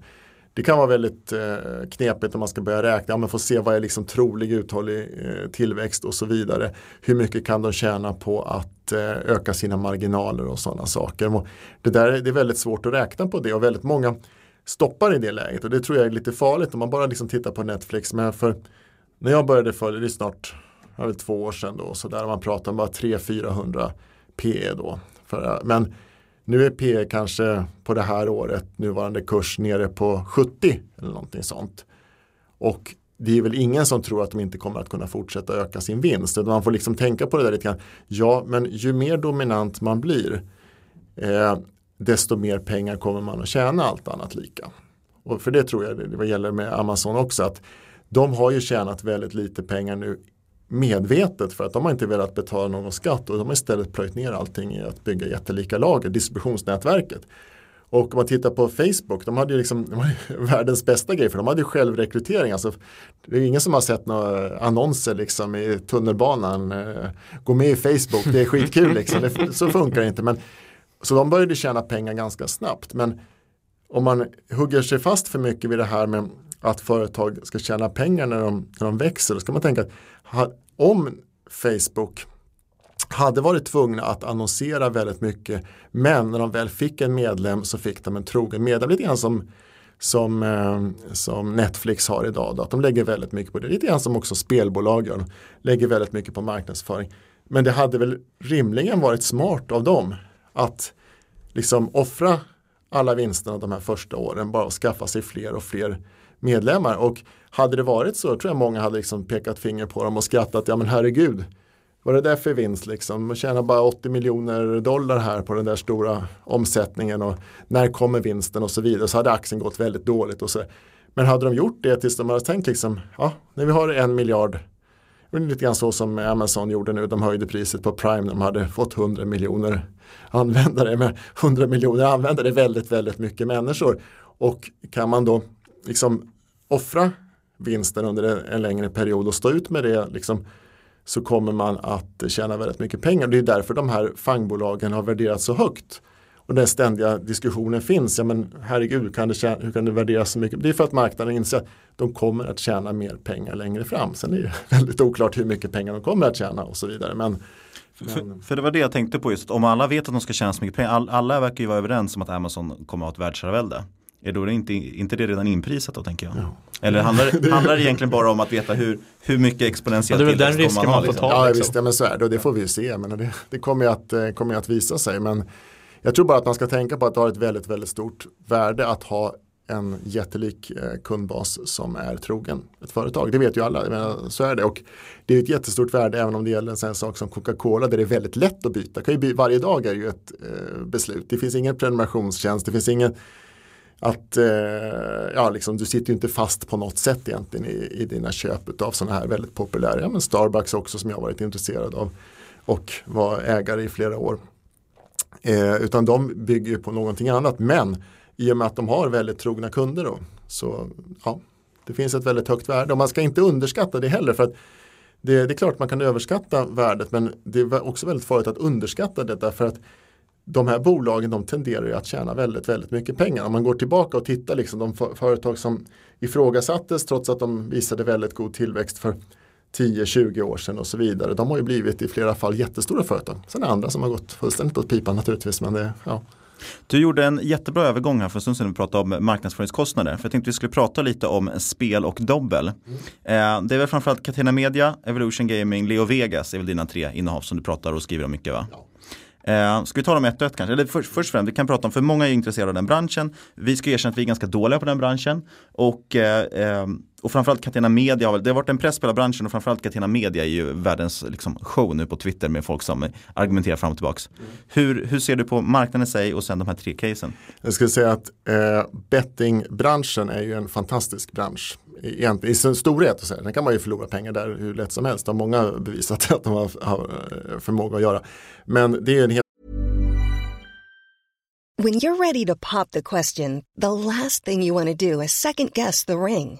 Det kan vara väldigt eh, knepigt om man ska börja räkna, ja, men få se vad är liksom trolig uthållig eh, tillväxt och så vidare. Hur mycket kan de tjäna på att eh, öka sina marginaler och sådana saker. Det, där, det är väldigt svårt att räkna på det och väldigt många stoppar i det läget och det tror jag är lite farligt om man bara liksom tittar på Netflix. Men för när jag började följa, det är snart jag vet, två år sedan då, så där man pratar om bara 300-400 PE då. För, men nu är PE kanske på det här året, nuvarande kurs nere på 70 eller någonting sånt. Och det är väl ingen som tror att de inte kommer att kunna fortsätta öka sin vinst. Man får liksom tänka på det där lite grann. Ja, men ju mer dominant man blir, eh, desto mer pengar kommer man att tjäna allt annat lika. Och för det tror jag det, det gäller med Amazon också. att de har ju tjänat väldigt lite pengar nu medvetet för att de har inte velat betala någon skatt och de har istället plöjt ner allting i att bygga jättelika lager, distributionsnätverket. Och om man tittar på Facebook, de hade ju liksom, de hade världens bästa grej för de hade ju självrekrytering. Alltså, det är ingen som har sett några annonser liksom i tunnelbanan. Eh, gå med i Facebook, det är skitkul liksom. Det, så funkar det inte. Men, så de började tjäna pengar ganska snabbt. Men om man hugger sig fast för mycket vid det här med att företag ska tjäna pengar när de, när de växer, då ska man tänka att om Facebook hade varit tvungna att annonsera väldigt mycket men när de väl fick en medlem så fick de en trogen medlem. Lite grann som, som, eh, som Netflix har idag. Då, att de lägger väldigt mycket på det. Lite grann som också spelbolagen lägger väldigt mycket på marknadsföring. Men det hade väl rimligen varit smart av dem att liksom offra alla vinsterna de här första åren bara och skaffa sig fler och fler medlemmar. Och hade det varit så tror jag många hade liksom pekat finger på dem och skrattat, ja men herregud, vad är det där för vinst liksom? Man tjänar bara 80 miljoner dollar här på den där stora omsättningen och när kommer vinsten och så vidare. Så hade aktien gått väldigt dåligt och så. Men hade de gjort det tills de hade tänkt liksom, ja, när vi har en miljard lite grann så som Amazon gjorde nu. De höjde priset på Prime. De hade fått 100 miljoner användare. Men 100 miljoner användare är väldigt, väldigt mycket människor. Och kan man då liksom offra vinsten under en längre period och stå ut med det liksom, så kommer man att tjäna väldigt mycket pengar. Det är därför de här fangbolagen har värderats så högt. Och den ständiga diskussionen finns, ja men herregud, kan det tjäna, hur kan det värderas så mycket? Det är för att marknaden inser att de kommer att tjäna mer pengar längre fram. Sen är det väldigt oklart hur mycket pengar de kommer att tjäna och så vidare. Men, men... För, för, det var det jag tänkte på just, om alla vet att de ska tjäna så mycket pengar, all, alla verkar ju vara överens om att Amazon kommer att ha ett världsherravälde. Är då det inte, inte det redan inprisat då tänker jag? Ja. Eller handlar, handlar det egentligen bara om att veta hur, hur mycket exponentiell ja, tillväxt den risken man, man får ta. Ja, liksom. visst, ja, men så är det och det får vi se. Men det, det kommer, att, eh, kommer att visa sig. Men jag tror bara att man ska tänka på att det har ett väldigt, väldigt stort värde att ha en jättelik eh, kundbas som är trogen ett företag. Det vet ju alla, men så är det. Och det är ett jättestort värde även om det gäller en sån sak som Coca-Cola där det är väldigt lätt att byta. Kan ju by varje dag är ju ett eh, beslut. Det finns ingen prenumerationstjänst, det finns ingen att eh, ja, liksom, du sitter ju inte fast på något sätt egentligen i, i dina köp av sådana här väldigt populära, ja, men Starbucks också som jag varit intresserad av och var ägare i flera år. Eh, utan de bygger på någonting annat men i och med att de har väldigt trogna kunder då, så ja, det finns ett väldigt högt värde och man ska inte underskatta det heller för att det, det är klart man kan överskatta värdet men det är också väldigt farligt att underskatta det därför att de här bolagen de tenderar ju att tjäna väldigt, väldigt mycket pengar. Om man går tillbaka och tittar liksom de företag som ifrågasattes trots att de visade väldigt god tillväxt för 10-20 år sedan och så vidare. De har ju blivit i flera fall jättestora företag. Sen är det andra som har gått fullständigt åt pipan naturligtvis. Men det, ja. Du gjorde en jättebra övergång här för en stund sedan vi pratade om marknadsföringskostnader. För jag tänkte vi skulle prata lite om spel och dobbel. Mm. Det är väl framförallt Catena Media, Evolution Gaming, Leo Vegas är väl dina tre innehav som du pratar och skriver om mycket va? Ja. Eh, ska vi ta dem ett och ett kanske? Eller först, först och främst, vi kan prata om, för många är intresserade av den branschen. Vi ska erkänna att vi är ganska dåliga på den branschen. Och, eh, eh och framförallt Catena Media har väl, det har varit en press på hela branschen och framförallt Catena Media är ju världens liksom, show nu på Twitter med folk som argumenterar fram och tillbaks. Mm. Hur, hur ser du på marknaden i sig och sen de här tre casen? Jag skulle säga att eh, bettingbranschen är ju en fantastisk bransch egentligen, i sin storhet. Och så Sen kan man ju förlora pengar där hur lätt som helst. Det har många bevisat att de har, har eh, förmåga att göra. Men det är en helt When you're ready to pop the question, the last thing you want to do is second guess the ring.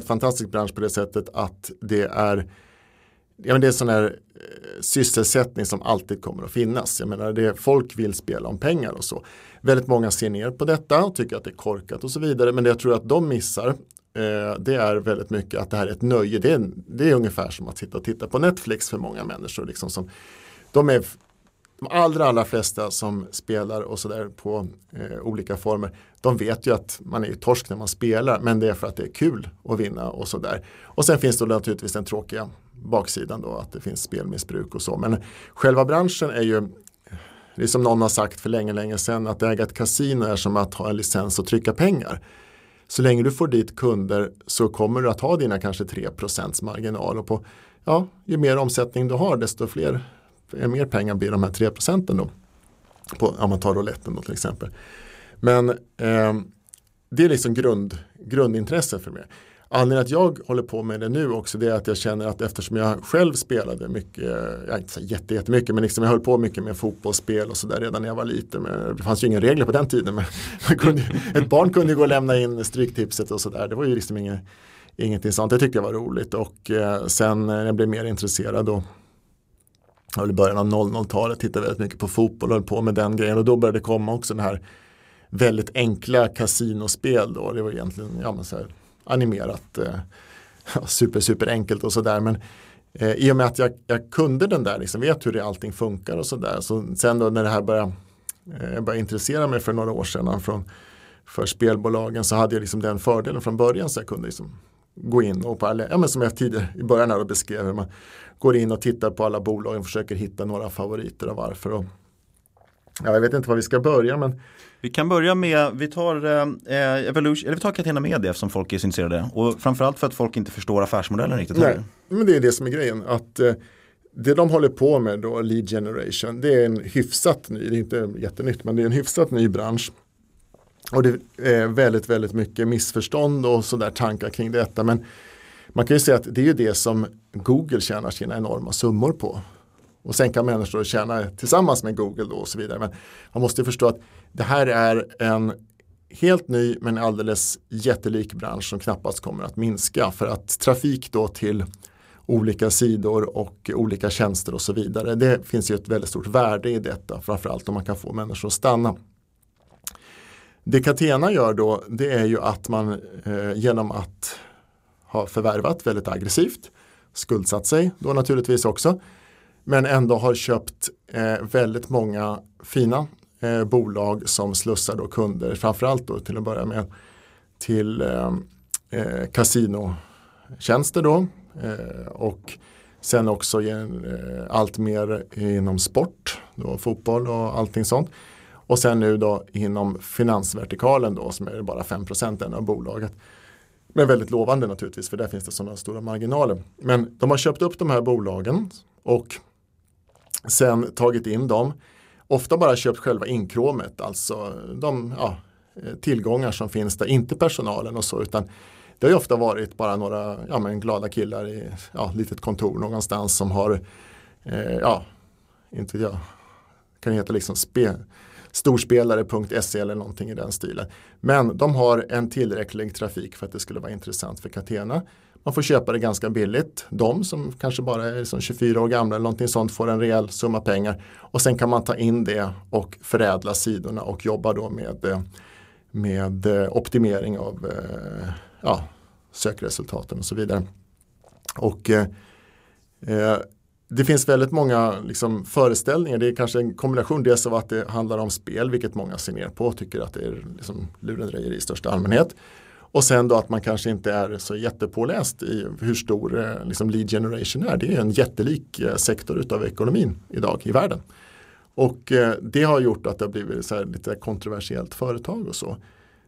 Fantastisk bransch på det sättet att det är ja, men det är sån här eh, sysselsättning som alltid kommer att finnas. Jag menar, det, folk vill spela om pengar och så. Väldigt många ser ner på detta och tycker att det är korkat och så vidare. Men det jag tror att de missar eh, det är väldigt mycket att det här är ett nöje. Det är, det är ungefär som att sitta och titta på Netflix för många människor. Liksom som, de är de allra, allra flesta som spelar och sådär på eh, olika former, de vet ju att man är ju torsk när man spelar, men det är för att det är kul att vinna och sådär. Och sen finns det naturligtvis den tråkiga baksidan då, att det finns spelmissbruk och så. Men själva branschen är ju, det är som någon har sagt för länge, länge sedan, att äga ett kasino är som att ha en licens och trycka pengar. Så länge du får dit kunder så kommer du att ha dina kanske 3% marginal och på, ja, ju mer omsättning du har desto fler mer pengar blir de här 3 procenten då. På, om man tar rouletten då till exempel. Men eh, det är liksom grund, grundintresset för mig. Anledningen att jag håller på med det nu också det är att jag känner att eftersom jag själv spelade mycket, jag inte så jätte, jättemycket, men liksom jag höll på mycket med fotbollsspel och sådär redan när jag var liten. Men det fanns ju inga regler på den tiden. Men kunde, ett barn kunde ju gå och lämna in stryktipset och sådär. Det var ju liksom inget, ingenting sånt. Det tyckte jag var roligt och eh, sen när jag blev mer intresserad då i början av 00-talet tittade väldigt mycket på fotboll och höll på med den grejen och då började det komma också den här väldigt enkla kasinospel då. Det var egentligen ja, men så här, animerat eh, super super enkelt och sådär men eh, i och med att jag, jag kunde den där, liksom, vet hur det allting funkar och sådär. Så sen då när det här började, eh, började intressera mig för några år sedan från, för spelbolagen så hade jag liksom den fördelen från början så jag kunde liksom gå in och på alla, ja, men som jag tidigare i början här beskrev, man går in och tittar på alla bolagen och försöker hitta några favoriter och varför. Och, ja, jag vet inte var vi ska börja men vi kan börja med, vi tar eh, Evolution, eller vi tar Catena Media som folk är så intresserade och framförallt för att folk inte förstår affärsmodellen riktigt. Nej, men det är det som är grejen. Att eh, det de håller på med då, lead generation, det är en hyfsat ny, det är inte jättenytt, men det är en hyfsat ny bransch. Och det är väldigt, väldigt mycket missförstånd och sådär tankar kring detta. Men man kan ju säga att det är ju det som Google tjänar sina enorma summor på. Och sen kan människor tjäna tillsammans med Google då och så vidare. Men man måste förstå att det här är en helt ny men alldeles jättelik bransch som knappast kommer att minska. För att trafik då till olika sidor och olika tjänster och så vidare. Det finns ju ett väldigt stort värde i detta. Framförallt om man kan få människor att stanna. Det Catena gör då det är ju att man eh, genom att ha förvärvat väldigt aggressivt, skuldsatt sig då naturligtvis också, men ändå har köpt eh, väldigt många fina eh, bolag som slussar då kunder, framförallt då till att börja med till eh, eh kasinotjänster då eh, och sen också eh, allt mer inom sport, då, fotboll och allting sånt. Och sen nu då inom finansvertikalen då som är bara 5% av bolaget. Men väldigt lovande naturligtvis för där finns det sådana stora marginaler. Men de har köpt upp de här bolagen och sen tagit in dem. Ofta bara köpt själva inkråmet, alltså de ja, eh, tillgångar som finns där, inte personalen och så utan det har ju ofta varit bara några ja, men glada killar i ja, litet kontor någonstans som har, eh, ja, inte jag, kan heta liksom spe, storspelare.se eller någonting i den stilen. Men de har en tillräcklig trafik för att det skulle vara intressant för Catena. Man får köpa det ganska billigt. De som kanske bara är liksom 24 år gamla eller någonting sånt får en rejäl summa pengar. Och sen kan man ta in det och förädla sidorna och jobba då med, eh, med eh, optimering av eh, ja, sökresultaten och så vidare. Och eh, det finns väldigt många liksom, föreställningar. Det är kanske en kombination dels av att det handlar om spel, vilket många ser ner på och tycker att det är liksom, lurendrejeri i största allmänhet. Och sen då att man kanske inte är så jättepåläst i hur stor eh, liksom, lead generation är. Det är en jättelik eh, sektor utav ekonomin idag i världen. Och eh, det har gjort att det har blivit så lite kontroversiellt företag och så.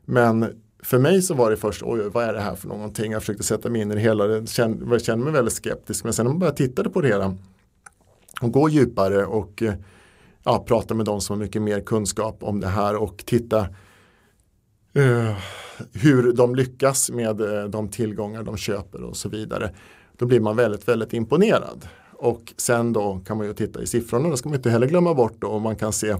Men för mig så var det först, oj vad är det här för någonting? Jag försökte sätta mig in i det hela, jag kände, mig väldigt skeptisk. Men sen när man började titta på det hela och gå djupare och ja, prata med de som har mycket mer kunskap om det här och titta eh, hur de lyckas med eh, de tillgångar de köper och så vidare. Då blir man väldigt, väldigt imponerad. Och sen då kan man ju titta i siffrorna, det ska man inte heller glömma bort då, och man kan se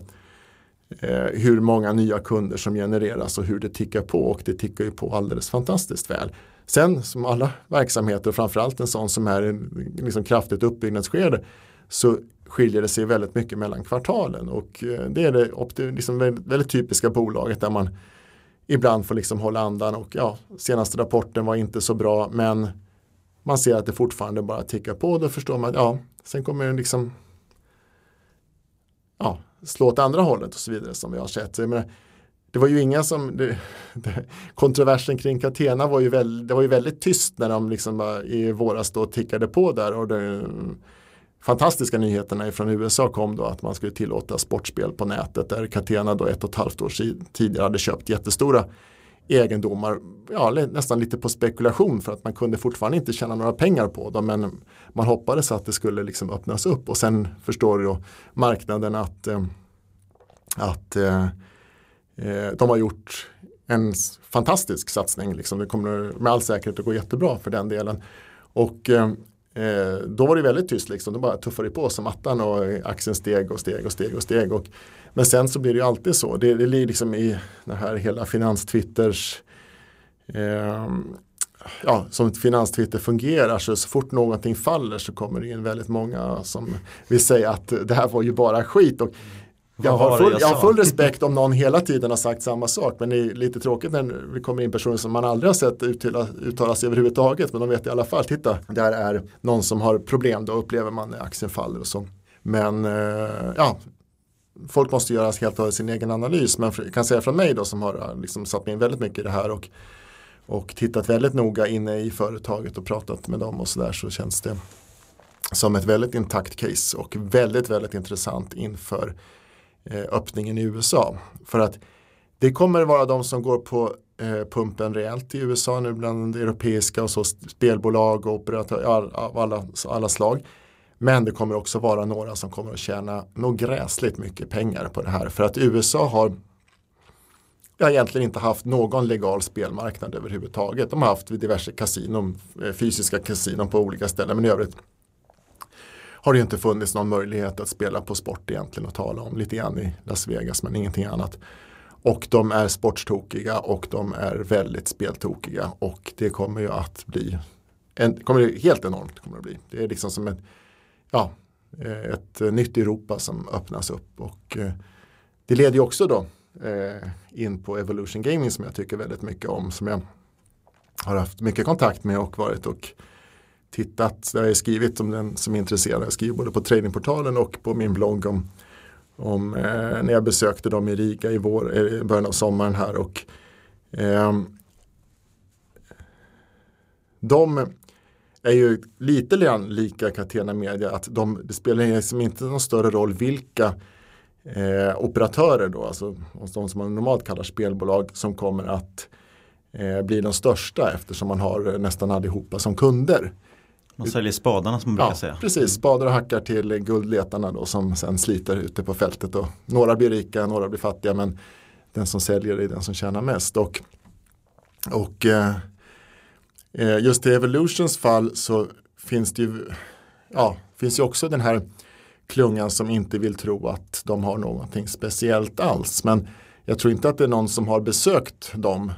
eh, hur många nya kunder som genereras och hur det tickar på och det tickar ju på alldeles fantastiskt väl. Sen som alla verksamheter, framförallt en sån som är i liksom kraftigt uppbyggnadsskede, så skiljer det sig väldigt mycket mellan kvartalen och eh, det är det liksom väldigt typiska bolaget där man ibland får liksom hålla andan och ja, senaste rapporten var inte så bra men man ser att det fortfarande bara tickar på. och Då förstår man att ja, sen kommer den liksom ja, slå åt andra hållet och så vidare som vi har sett. Jag menar, det var ju inga som, det, det, kontroversen kring Catena var ju, väl, det var ju väldigt tyst när de liksom i våras då tickade på där och det, fantastiska nyheterna från USA kom då att man skulle tillåta sportspel på nätet där Catena då ett och ett halvt år tidigare hade köpt jättestora egendomar, ja, nästan lite på spekulation för att man kunde fortfarande inte tjäna några pengar på dem men man hoppades att det skulle liksom öppnas upp och sen förstår då marknaden att, eh, att eh, eh de har gjort en fantastisk satsning. Liksom. Det kommer med all säkerhet att gå jättebra för den delen. Och eh, eh, då var det väldigt tyst, liksom. då bara tuffade det på som attan och axeln steg och steg och steg och steg. Och men sen så blir det ju alltid så. Det, det ligger liksom i den här hela finanstwitters eh, ja, som finanstwitter fungerar så, så fort någonting faller så kommer det in väldigt många som vill säga att det här var ju bara skit. Och jag har, full, jag har full respekt om någon hela tiden har sagt samma sak men det är lite tråkigt när vi kommer in personer som man aldrig har sett uttala, uttala sig överhuvudtaget men de vet i alla fall, titta, där är någon som har problem, då upplever man när aktien faller och så. Men eh, ja, folk måste göra helt och sin egen analys. Men jag kan säga från mig då som har äh, liksom satt mig in väldigt mycket i det här och, och tittat väldigt noga inne i företaget och pratat med dem och sådär så känns det som ett väldigt intakt case och väldigt, väldigt intressant inför eh, Eh, öppningen i USA. För att det kommer vara de som går på eh, pumpen rejält i USA nu bland europeiska och så spelbolag och operatörer av alla, alla slag. Men det kommer också vara några som kommer att tjäna nog gräsligt mycket pengar på det här. För att USA har jag egentligen inte haft någon legal spelmarknad överhuvudtaget. De har haft diverse kasinon, eh, fysiska kasinon på olika ställen. Men i övrigt har det inte funnits någon möjlighet att spela på sport egentligen och tala om lite grann i Las Vegas men ingenting annat. Och de är sportstokiga och de är väldigt speltokiga och det kommer ju att bli en, kommer helt enormt kommer det bli. Det är liksom som ett ja, eh, ett nytt Europa som öppnas upp. Och eh, det leder ju också då eh, in på Evolution Gaming som jag tycker väldigt mycket om. Som jag har haft mycket kontakt med och varit och tittat. Jag har skrivit om den som är intresserad. Jag skriver både på tradingportalen och på min blogg om, om eh, när jag besökte dem i Riga i vår, eh, i början av sommaren här. Och, eh, de är ju lite grann lika Catena Media att de, det spelar liksom inte någon större roll vilka eh, operatörer då, alltså de som man normalt kallar spelbolag som kommer att eh, bli de största eftersom man har nästan allihopa som kunder. Man säljer spadarna som man brukar ja, säga. Precis, spadar och hackar till guldletarna då som sen sliter ute på fältet. Och några blir rika, några blir fattiga men den som säljer är den som tjänar mest. Och, och eh, Eh, just i Evolutions fall så finns det ju, ja, finns ju också den här klungan som inte vill tro att de har någonting speciellt alls. Men jag tror inte att det är någon som har besökt dem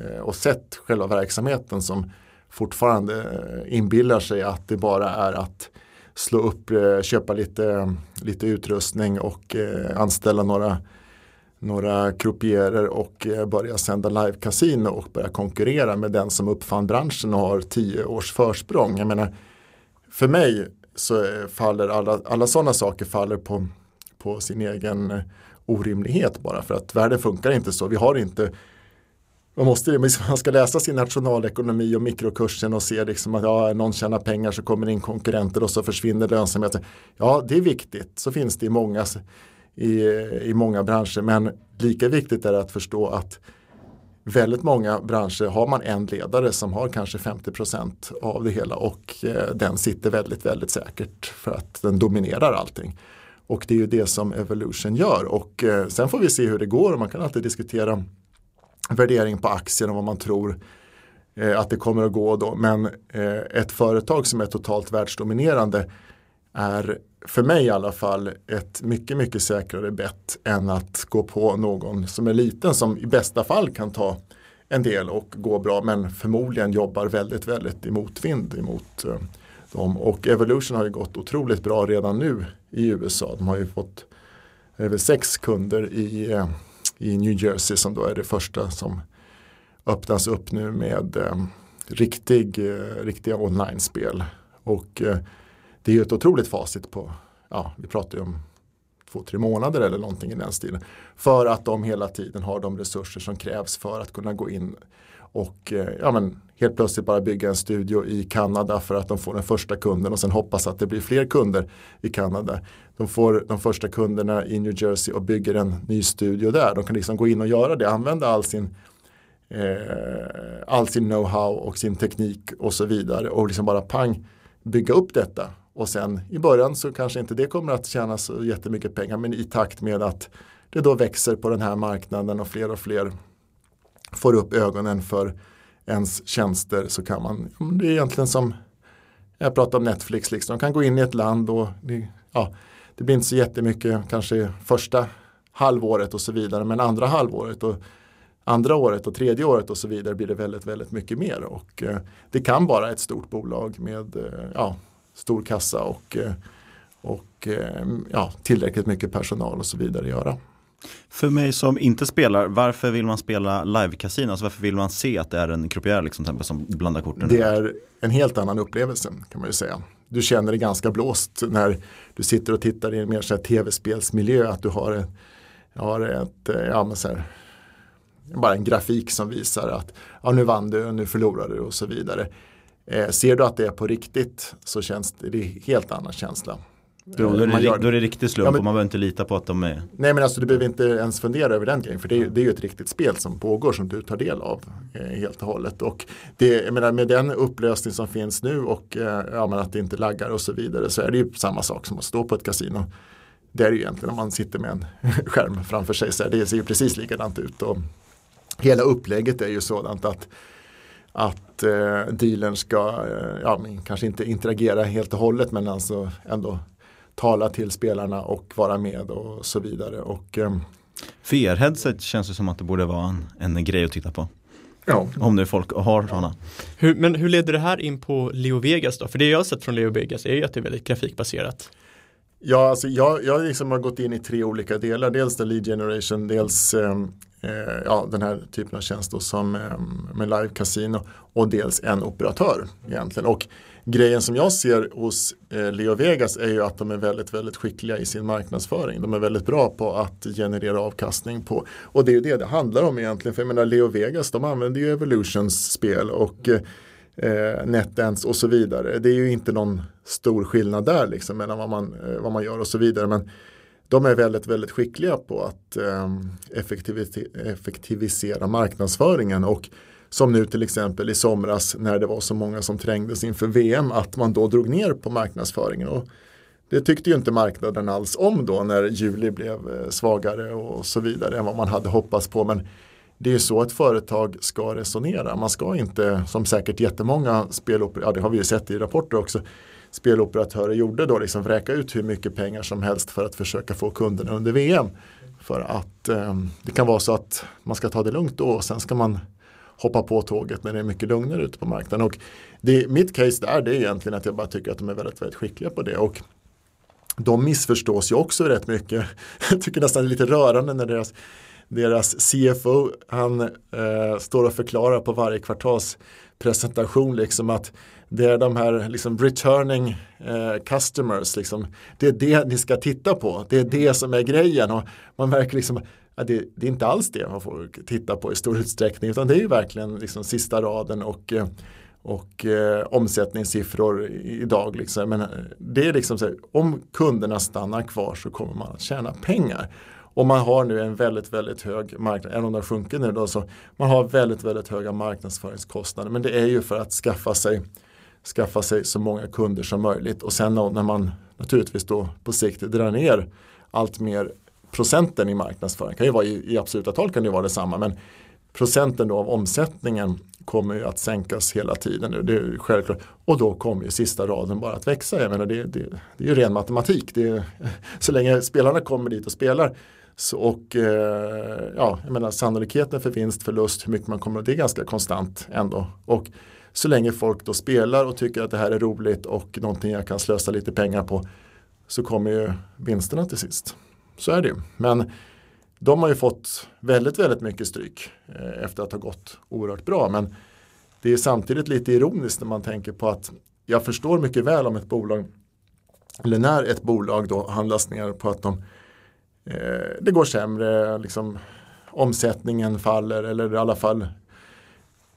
eh, och sett själva verksamheten som fortfarande eh, inbillar sig att det bara är att slå upp, eh, köpa lite, lite utrustning och eh, anställa några några croupierer och börja sända live-casino och börja konkurrera med den som uppfann branschen och har tio års försprång. Jag menar, för mig, så faller alla, alla sådana saker faller på, på sin egen orimlighet bara för att världen funkar inte så. Vi har inte man, måste, liksom, man ska läsa sin nationalekonomi och mikrokursen och se liksom att ja, någon tjänar pengar så kommer in konkurrenter och så försvinner lönsamheten. Ja, det är viktigt. Så finns det i många, i, i många branscher. Men lika viktigt är det att förstå att väldigt många branscher har man en ledare som har kanske 50% av det hela och eh, den sitter väldigt, väldigt säkert för att den dominerar allting. Och det är ju det som Evolution gör och eh, sen får vi se hur det går och man kan alltid diskutera värdering på aktien och vad man tror eh, att det kommer att gå då. Men eh, ett företag som är totalt världsdominerande är för mig i alla fall ett mycket, mycket säkrare bett än att gå på någon som är liten som i bästa fall kan ta en del och gå bra men förmodligen jobbar väldigt, väldigt i motvind emot eh, dem. Och Evolution har ju gått otroligt bra redan nu i USA. De har ju fått över sex kunder i, eh, i New Jersey som då är det första som öppnas upp nu med eh, riktig, eh, riktiga online-spel. Och eh, det är ju ett otroligt facit på, ja vi pratar ju om två, tre månader eller någonting i den stilen. För att de hela tiden har de resurser som krävs för att kunna gå in och eh, ja, men, helt plötsligt bara bygga en studio i Kanada för att de får den första kunden och sen hoppas att det blir fler kunder i Kanada. De får de första kunderna i New Jersey och bygger en ny studio där. De kan liksom gå in och göra det, använda all sin eh, all sin know-how och sin teknik och så vidare och liksom bara pang bygga upp detta och sen i början så kanske inte det kommer att tjäna så jättemycket pengar men i takt med att det då växer på den här marknaden och fler och fler får upp ögonen för ens tjänster så kan man, det är egentligen som jag pratar om Netflix, liksom. de kan gå in i ett land och det, ja, det blir inte så jättemycket kanske första halvåret och så vidare men andra halvåret och andra året och tredje året och så vidare blir det väldigt, väldigt mycket mer och eh, det kan vara ett stort bolag med eh, ja, stor kassa och, eh, och eh, ja, tillräckligt mycket personal och så vidare göra. För mig som inte spelar, varför vill man spela live-casino? Alltså varför vill man se att det är en croupier liksom, som blandar korten? Det är en helt annan upplevelse kan man ju säga. Du känner dig ganska blåst när du sitter och tittar i en mer tv-spelsmiljö. Att du har, ett, har ett, eh, ja, men så här, bara en grafik som visar att ja, nu vann du, nu förlorade du och så vidare. Eh, ser du att det är på riktigt så känns det, det är en helt annan känsla. Då, då, är det, gör, då är det riktig slump ja, men, och man behöver inte lita på att de är Nej men alltså du behöver inte ens fundera över den grejen för det är, det är ju ett riktigt spel som pågår som du tar del av eh, helt och hållet. Och det, menar, med den upplösning som finns nu och eh, ja, att det inte laggar och så vidare så är det ju samma sak som att stå på ett kasino. Det är det ju egentligen om man sitter med en skärm framför sig. Så det ser ju precis likadant ut. Och hela upplägget är ju sådant att att eh, dealern ska, eh, ja, kanske inte interagera helt och hållet men alltså ändå tala till spelarna och vara med och så vidare. Och, eh, VR-headset känns det som att det borde vara en, en grej att titta på. Ja. Om nu folk har sådana. Hur, men hur leder det här in på Leo Vegas då? För det jag har sett från Leo Vegas är ju att det är väldigt grafikbaserat. Ja, alltså jag, jag liksom har gått in i tre olika delar. Dels the lead generation, dels eh, eh, ja, den här typen av tjänster som eh, med live casino och dels en operatör egentligen. Och grejen som jag ser hos eh, Leo Vegas är ju att de är väldigt, väldigt skickliga i sin marknadsföring. De är väldigt bra på att generera avkastning på. Och det är ju det det handlar om egentligen. För jag menar Leo Vegas, de använder ju Evolutions spel och eh, NetDance och så vidare. Det är ju inte någon stor skillnad där liksom mellan vad man, eh, vad man gör och så vidare. Men de är väldigt, väldigt skickliga på att eh, effektivisera marknadsföringen och som nu till exempel i somras när det var så många som trängdes inför VM att man då drog ner på marknadsföringen. Och det tyckte ju inte marknaden alls om då när juli blev eh, svagare och så vidare än vad man hade hoppats på. Men det är ju så ett företag ska resonera. Man ska inte, som säkert jättemånga speloperatörer, ja det har vi ju sett i rapporter också, speloperatörer gjorde då, liksom vräka ut hur mycket pengar som helst för att försöka få kunderna under VM. För att eh, det kan vara så att man ska ta det lugnt då och sen ska man hoppa på tåget när det är mycket lugnare ute på marknaden. Och det, mitt case där det är egentligen att jag bara tycker att de är väldigt, väldigt skickliga på det. Och de missförstås ju också rätt mycket. Jag tycker nästan det är lite rörande när deras deras CFO, han eh, står och förklarar på varje kvartalspresentation liksom att det är de här liksom returning eh, customers, liksom. det är det ni ska titta på, det är det som är grejen och man märker liksom Ja, det, det, är inte alls det man får titta på i stor utsträckning utan det är ju verkligen liksom sista raden och, eh, och eh, omsättningssiffror idag. Liksom. Men eh, det är liksom så här, om kunderna stannar kvar så kommer man att tjäna pengar. Och man har nu en väldigt, väldigt hög marknad, även om den sjunker nu då, så man har väldigt, väldigt höga marknadsföringskostnader. Men det är ju för att skaffa sig, skaffa sig så många kunder som möjligt. Och sen när man naturligtvis då på sikt drar ner allt mer procenten i marknadsföring, kan ju vara i, i absoluta tal kan det vara detsamma, men procenten då av omsättningen kommer ju att sänkas hela tiden nu. Det är självklart. Och då kommer ju sista raden bara att växa. Jag menar, det, det, det är ju ren matematik. Det är, så länge spelarna kommer dit och spelar så, och eh, ja, jag menar sannolikheten för vinst, förlust, hur mycket man kommer, det är ganska konstant ändå. Och så länge folk då spelar och tycker att det här är roligt och någonting jag kan slösa lite pengar på så kommer ju vinsterna till sist. Så är det ju. Men de har ju fått väldigt, väldigt mycket stryk eh, efter att ha gått oerhört bra. Men det är samtidigt lite ironiskt när man tänker på att jag förstår mycket väl om ett bolag eller när ett bolag då handlas ner på att de eh, det går sämre, liksom, omsättningen faller eller i alla fall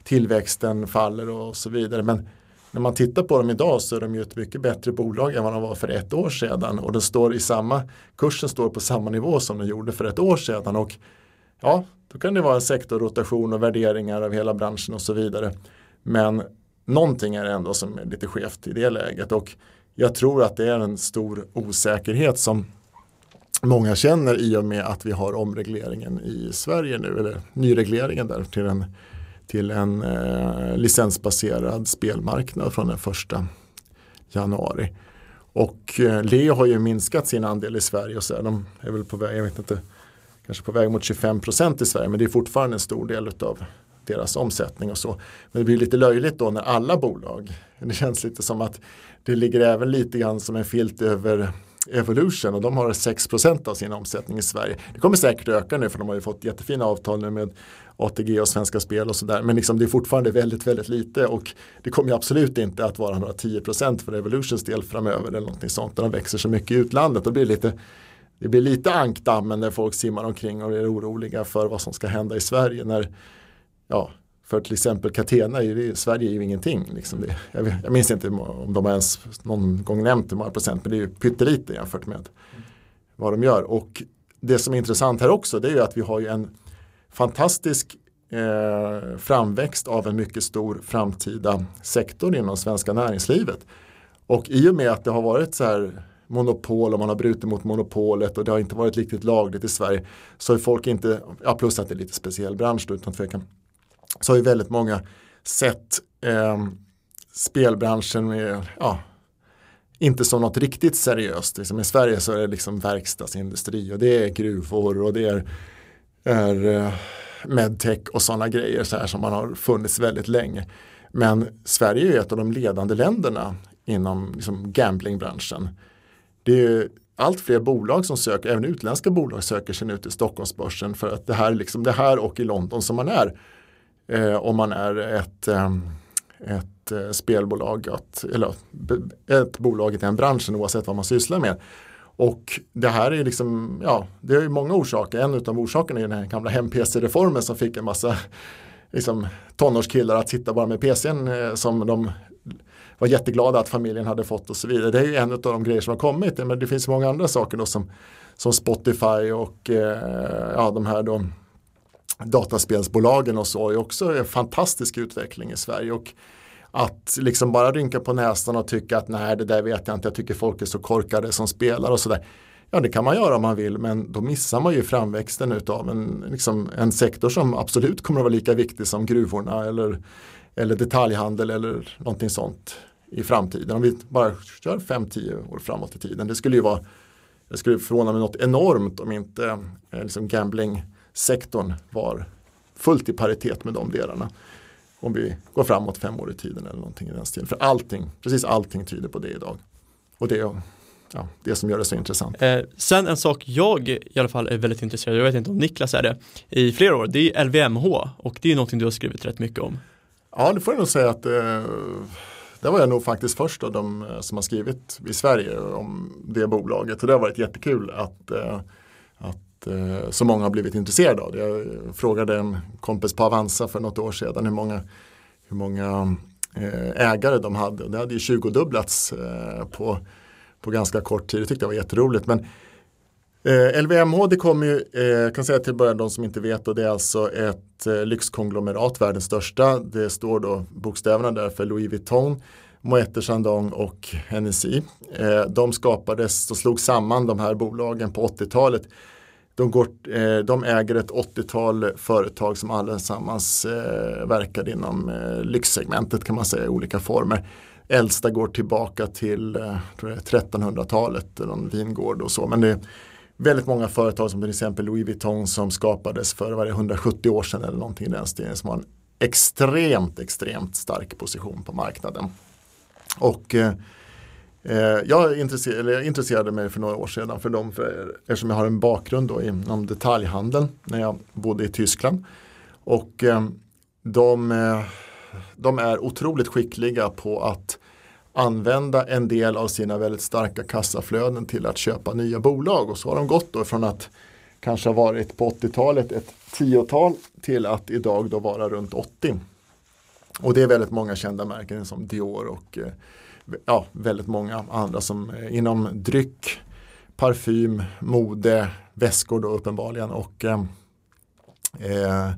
tillväxten faller och så vidare. Men när man tittar på dem idag så är de ju ett mycket bättre bolag än vad de var för ett år sedan. Och den står i samma, kursen står på samma nivå som den gjorde för ett år sedan. Och ja, då kan det vara en sektorrotation och värderingar av hela branschen och så vidare. Men någonting är ändå som är lite skevt i det läget. Och jag tror att det är en stor osäkerhet som många känner i och med att vi har omregleringen i Sverige nu, eller nyregleringen där till den till en eh, licensbaserad spelmarknad från den första januari. Och eh, Leo har ju minskat sin andel i Sverige och så de är väl på väg, jag vet inte, kanske på väg mot 25 procent i Sverige men det är fortfarande en stor del av deras omsättning och så. Men det blir lite löjligt då när alla bolag, det känns lite som att det ligger även lite grann som en filt över Evolution och de har 6% av sin omsättning i Sverige. Det kommer säkert öka nu för de har ju fått jättefina avtal nu med ATG och Svenska Spel och sådär. Men liksom det är fortfarande väldigt, väldigt lite och det kommer absolut inte att vara några 10% för Evolutions del framöver eller någonting sånt. De växer så mycket i utlandet och det blir lite det blir lite ankdammen när folk simmar omkring och är oroliga för vad som ska hända i Sverige när ja, för till exempel Catena i Sverige är ju ingenting. Liksom det, jag, jag, minns inte om de ens någon gång nämnt hur många procent men det är ju pyttelite jämfört med vad de gör. Och det som är intressant här också det är ju att vi har ju en fantastisk eh, framväxt av en mycket stor framtida sektor inom svenska näringslivet. Och i och med att det har varit så här monopol och man har brutit mot monopolet och det har inte varit riktigt lagligt i Sverige så har folk inte, ja plus att det är lite speciell bransch då utan tvekan, så har ju väldigt många sett eh, spelbranschen med, ja, inte som något riktigt seriöst. Liksom I Sverige så är det liksom verkstadsindustri och det är gruvor och det är, är eh, medtech och sådana grejer så här som man har funnits väldigt länge. Men Sverige är ett av de ledande länderna inom liksom, gamblingbranschen. Det är allt fler bolag som söker, även utländska bolag söker sig nu till Stockholmsbörsen för att det här, liksom, det här och i London som man är eh, om man är ett, eh, ett eh, spelbolag, att, eller ett bolag i den branschen oavsett vad man sysslar med. Och det här är liksom, ja, det är ju många orsaker. En av orsakerna är den här gamla hem-PC-reformen som fick en massa liksom, tonårskillar att sitta bara med PCn eh, som de var jätteglada att familjen hade fått och så vidare. Det är ju en av de grejer som har kommit. Men det finns många andra saker då som, som Spotify och eh, ja, de här då dataspelsbolagen och så är också en fantastisk utveckling i Sverige. Och att liksom bara rynka på näsan och tycka att nej det där vet jag inte, jag tycker folk är så korkade som spelar och sådär. Ja det kan man göra om man vill men då missar man ju framväxten av en, liksom, en sektor som absolut kommer att vara lika viktig som gruvorna eller, eller detaljhandel eller någonting sånt i framtiden. Om vi bara kör 5-10 år framåt i tiden. Det skulle ju vara, det skulle förvåna mig något enormt om inte eh, liksom gambling sektorn var fullt i paritet med de delarna. Om vi går framåt fem år i tiden eller någonting i den stilen. För allting, precis allting tyder på det idag. Och det, ja, det som gör det så intressant. Eh, sen en sak jag i alla fall är väldigt intresserad av, jag vet inte om Niklas är det, i flera år, det är LVMH och det är någonting du har skrivit rätt mycket om. Ja, det får jag nog säga att eh, där var jag nog faktiskt först av de eh, som har skrivit i Sverige om det bolaget och det har varit jättekul att, eh, att eh, så många har blivit intresserade av det. Jag frågade en kompis på Avanza för något år sedan hur många, hur många eh, ägare de hade det hade ju 20-dubblats eh, på, på ganska kort tid. Det tyckte jag var jätteroligt. Men Eh, LVMH det kommer ju, eh, kan säga till början de som inte vet, och det är alltså ett eh, lyxkonglomerat, världens största. Det står då bokstäverna där för Louis Vuitton, Moët Chandon och Hennessy. Eh, de skapades och slog samman de här bolagen på 80-talet. De, går, eh, de äger ett 80-tal företag som allesammans eh, verkar inom eh, lyxsegmentet kan man säga i olika former. Äldsta går tillbaka till eh, 1300-talet, någon vingård och så. Men det är väldigt många företag som till exempel Louis Vuitton som skapades för varje 170 år sedan eller någonting i den stilen som har en extremt, extremt stark position på marknaden. Och eh Eh, jag, intresserade, intresserade mig för några år sedan för dem för, eftersom jag har en bakgrund då inom detaljhandeln när jag bodde i Tyskland. Och eh, de, eh, de är otroligt skickliga på att använda en del av sina väldigt starka kassaflöden till att köpa nya bolag. Och så har de gått då från att kanske ha varit på 80-talet ett tiotal till att idag då vara runt 80. Och det är väldigt många kända märken som Dior och eh, ja, väldigt många andra som eh, inom dryck, parfym, mode, väskor då uppenbarligen och eh, eh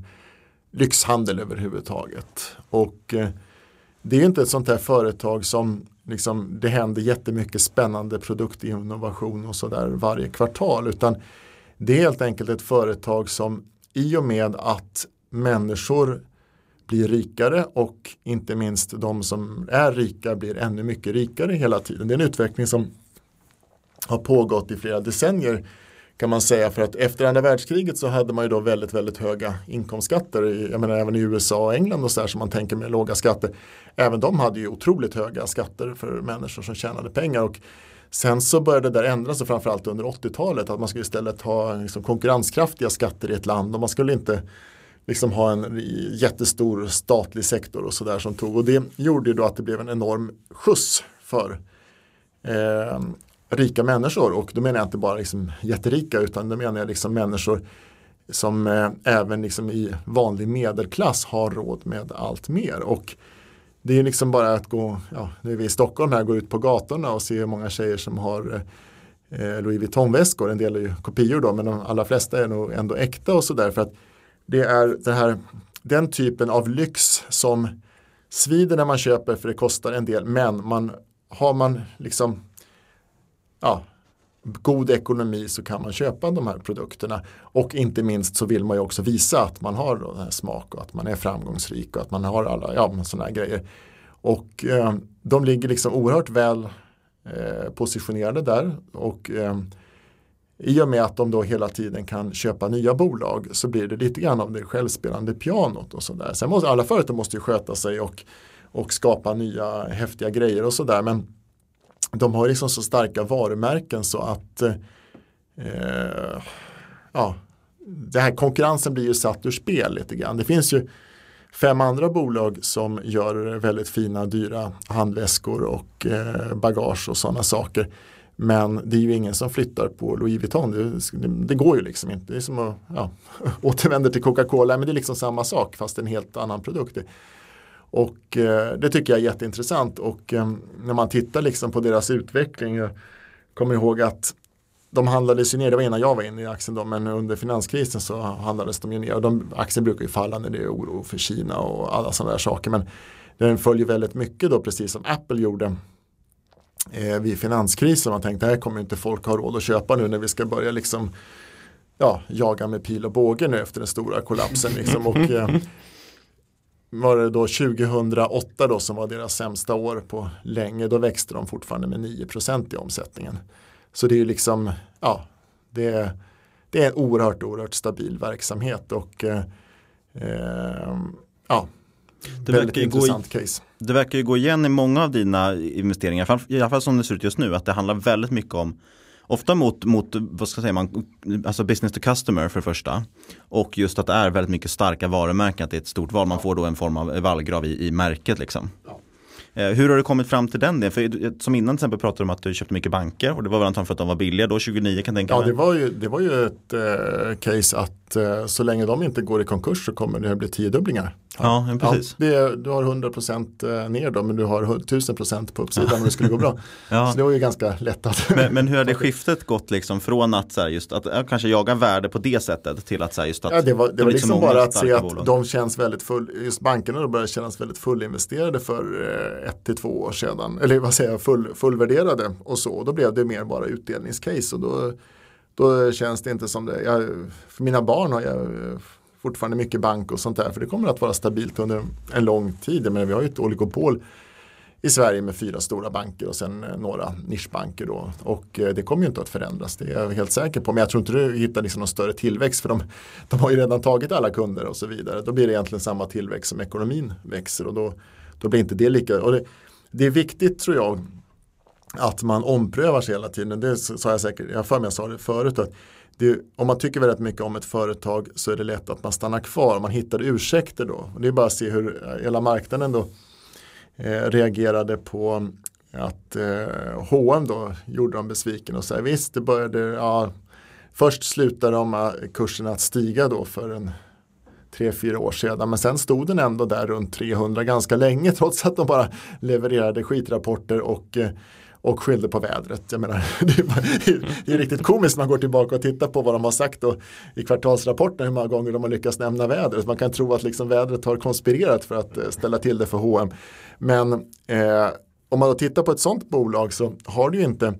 lyxhandel överhuvudtaget. Och eh, det är inte ett sånt här företag som liksom, det händer jättemycket spännande produktinnovation och sådär varje kvartal utan det är helt enkelt ett företag som i och med att människor blir rikare och inte minst de som är rika blir ännu mycket rikare hela tiden. Det är en utveckling som har pågått i flera decennier kan man säga för att efter andra världskriget så hade man ju då väldigt väldigt höga inkomstskatter. Jag menar även i USA och England och så där som man tänker med låga skatter. Även de hade ju otroligt höga skatter för människor som tjänade pengar. Och Sen så började det där ändras och framförallt under 80-talet att man skulle istället ha liksom konkurrenskraftiga skatter i ett land och man skulle inte liksom ha en jättestor statlig sektor och sådär som tog och det gjorde ju då att det blev en enorm skjuts för eh, rika människor och då menar jag inte bara liksom jätterika utan då menar jag liksom människor som eh, även liksom i vanlig medelklass har råd med allt mer. Och det är liksom bara att gå, ja, nu är vi i Stockholm här, gå ut på gatorna och se hur många tjejer som har eh, Louis Vuitton-väskor. En del är ju kopior då, men de allra flesta är nog ändå äkta och sådär. För att det är det här, den typen av lyx som svider när man köper för det kostar en del. Men man, har man liksom ja, god ekonomi så kan man köpa de här produkterna. Och inte minst så vill man ju också visa att man har den här smak och att man är framgångsrik och att man har alla ja, sådana här grejer. Och eh, de ligger liksom oerhört väl eh, positionerade där. Och eh, i och med att de då hela tiden kan köpa nya bolag så blir det lite grann av det självspelande pianot och sådär. Sen måste alla företag måste ju sköta sig och, och skapa nya häftiga grejer och sådär. Men de har liksom så starka varumärken så att eh, ja, det här konkurrensen blir ju satt ur spel lite grann. Det finns ju fem andra bolag som gör väldigt fina dyra handväskor och eh, bagage och sådana saker. Men det är ju ingen som flyttar på Louis Vuitton. Det, det går ju liksom inte. Det är som att ja, återvända till Coca-Cola. Men det är liksom samma sak fast en helt annan produkt. Och eh, det tycker jag är jätteintressant och eh, när man tittar liksom på deras utveckling, jag kommer ihåg att de handlades ju ner, det var innan jag var inne i aktien då, men under finanskrisen så handlades de ju ner. Och de, aktien brukar ju falla när det är oro för Kina och alla sådana där saker. Men den följer väldigt mycket då, precis som Apple gjorde eh, vid finanskrisen. Man tänkte, här kommer inte folk ha råd att köpa nu när vi ska börja liksom ja, jaga med pil och båge nu efter den stora kollapsen. Liksom. Och, eh, var det då 2008 då som var deras sämsta år på länge. Då växte de fortfarande med 9% i omsättningen. Så det är liksom, ja, det är, det är en oerhört, oerhört stabil verksamhet och eh, eh ja. Det väldigt verkar, intressant i, case. Det verkar ju gå igen i många av dina investeringar, i alla fall- som det ser ut just nu, att det handlar väldigt mycket om Ofta mot, mot vad ska säga, man, alltså business to customer för det första. Och just att det är väldigt mycket starka varumärken, att det är ett stort val. Man får då en form av vallgrav i, i märket liksom. Eh, hur har du kommit fram till den delen? För eh, som innan till exempel pratade du om att du köpte mycket banker och det var väl antagligen för att de var billiga då, 29 kan jag tänka Ja, mig. det var ju, det var ju ett eh, case att eh, så länge de inte går i konkurs så kommer det bli tiodubblingar. Ja, ja, precis. det är, du har 100% ner då men du har 1000% på uppsidan om det skulle gå bra. Ja. Så det var ju ganska lätt att Men, men hur har det skiftet gått liksom från att så här, just att ja, kanske jaga värde på det sättet till att så här, just att Ja, det var, det har var liksom många bara att se att bolag. de känns väldigt full, just bankerna då började kännas väldigt fullinvesterade för eh, ett till två år sedan. Eller vad säger jag, full, fullvärderade och så. Och då blev det mer bara utdelningscase och då, då känns det inte som det. Jag, för mina barn har jag fortfarande mycket bank och sånt där. För det kommer att vara stabilt under en lång tid. Men vi har ju ett oligopol i Sverige med fyra stora banker och sen eh, några nischbanker då. Och eh, det kommer ju inte att förändras, det är jag helt säker på. Men jag tror inte du hittar liksom någon större tillväxt för de, de har ju redan tagit alla kunder och så vidare. Då blir det egentligen samma tillväxt som ekonomin växer och då, då blir inte det lika. Och det, det är viktigt tror jag att man omprövar sig hela tiden. Det sa jag säkert, jag har för mig jag sa det förut. Att det, om man tycker väldigt mycket om ett företag så är det lätt att man stannar kvar. Man hittar ursäkter då. Och det är bara att se hur eh, hela marknaden då eh, reagerade på eh, att eh, H&M då gjorde dem besviken och sa visst det började, ja, först slutade de kurserna att stiga då för en tre, fyra år sedan. Men sen stod den ändå där runt 300 ganska länge trots att de bara levererade skitrapporter och eh, och skyllde på vädret. Jag menar, det, är, bara- det är riktigt komiskt när man går tillbaka och tittar på vad de har sagt då, i kvartalsrapporten hur många gånger de har lyckats nämna vädret. Man kan tro att liksom vädret har konspirerat för att eh, ställa till det för H&M. Men eh, om man då tittar på ett sånt bolag så har du ju inte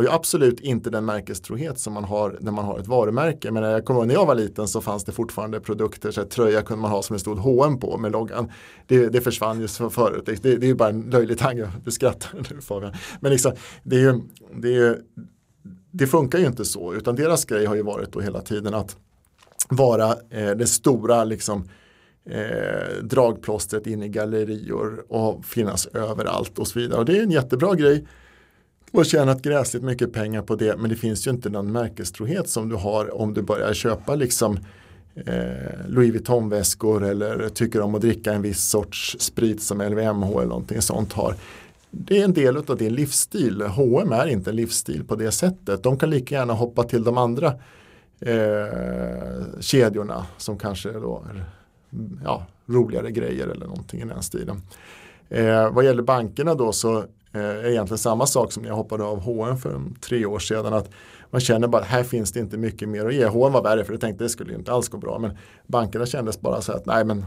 har ju absolut inte den märkestrohet som man har när man har ett varumärke. Men jag kommer ihåg när jag var liten så fanns det fortfarande produkter, så här, tröja kunde man ha som det stod H&M på med loggan. Det, det försvann ju så förut, det, det är ju bara en löjlig tanke, du skrattar nu Fabian. Men liksom, det, är ju, det, är ju, det funkar ju inte så, utan deras grej har ju varit då hela tiden att vara eh, det stora liksom, eh, dragplåstret in i gallerior och finnas överallt och så vidare. Och det är en jättebra grej och tjänat gräsligt mycket pengar på det men det finns ju inte den märkestrohet som du har om du börjar köpa liksom eh, Louis Vuitton-väskor eller tycker om att dricka en viss sorts sprit som LVMH eller någonting sånt har. Det är en del av din livsstil. H&M är inte en livsstil på det sättet. De kan lika gärna hoppa till de andra eh, kedjorna som kanske då är ja, roligare grejer eller någonting i den stilen. Eh, vad gäller bankerna då så Eh, är egentligen samma sak som jag hoppade av HN för tre år sedan. Att man känner bara att här finns det inte mycket mer att ge. HN var värre för jag tänkte det skulle inte alls gå bra. Men bankerna kändes bara så att nej men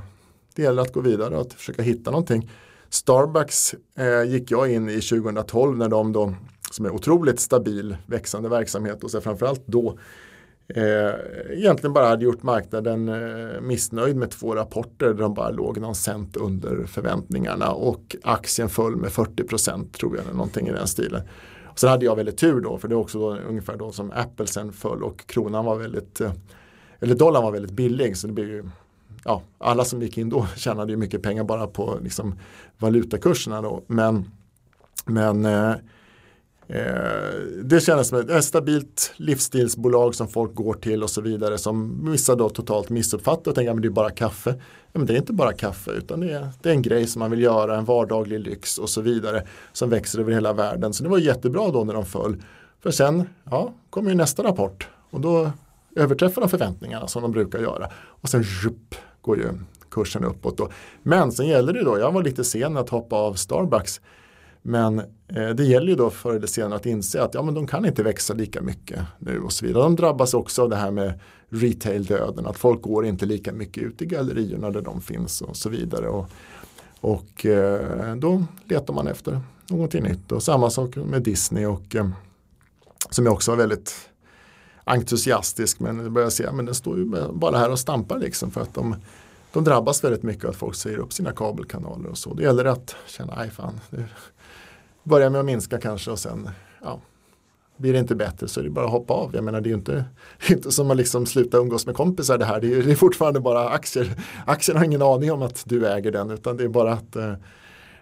det gäller att gå vidare och att försöka hitta någonting. Starbucks eh, gick jag in i 2012 när de då, som är otroligt stabil växande verksamhet och så framförallt då eh, egentligen bara hade gjort marknaden eh, missnöjd med två rapporter där de bara låg någon cent under förväntningarna och aktien föll med 40 procent tror jag, eller någonting i den stilen. Och sen hade jag väldigt tur då, för det var också då, ungefär då som Apple sen föll och kronan var väldigt, eh, eller dollarn var väldigt billig så det blev ju ja, alla som gick in då tjänade ju mycket pengar bara på liksom, valutakurserna då. Men, men eh, Eh, det kändes som ett, stabilt livsstilsbolag som folk går till och så vidare som vissa då totalt missuppfattar och tänker att det är bara kaffe. Men det är inte bara kaffe utan det är, det är en grej som man vill göra, en vardaglig lyx och så vidare som växer över hela världen. Så det var jättebra då när de föll. För sen ja, kommer ju nästa rapport och då överträffar de förväntningarna som de brukar göra. Och sen zhup, går ju kursen uppåt då. Men sen gäller det då, jag var lite sen att hoppa av Starbucks. Men Eh, det gäller ju då förr eller senare att inse att ja, men de kan inte växa lika mycket nu och så vidare. De drabbas också av det här med retail-döden, att folk går inte lika mycket ut i gallerierna där de finns och så vidare. Och, och eh, då letar man efter någonting nytt. Och samma sak med Disney och eh, som jag också var väldigt entusiastisk men börjar se men den står ju bara här och stampar liksom för att de, de drabbas väldigt mycket av att folk säger upp sina kabelkanaler och så. Det gäller att känna, nej fan, Börja med att minska kanske och sen ja, blir det inte bättre så är det bara att hoppa av. Jag menar det är ju inte, inte som att liksom sluta umgås med kompisar det här. Det är, det är fortfarande bara aktier. Aktien har ingen aning om att du äger den utan det är bara att, eh,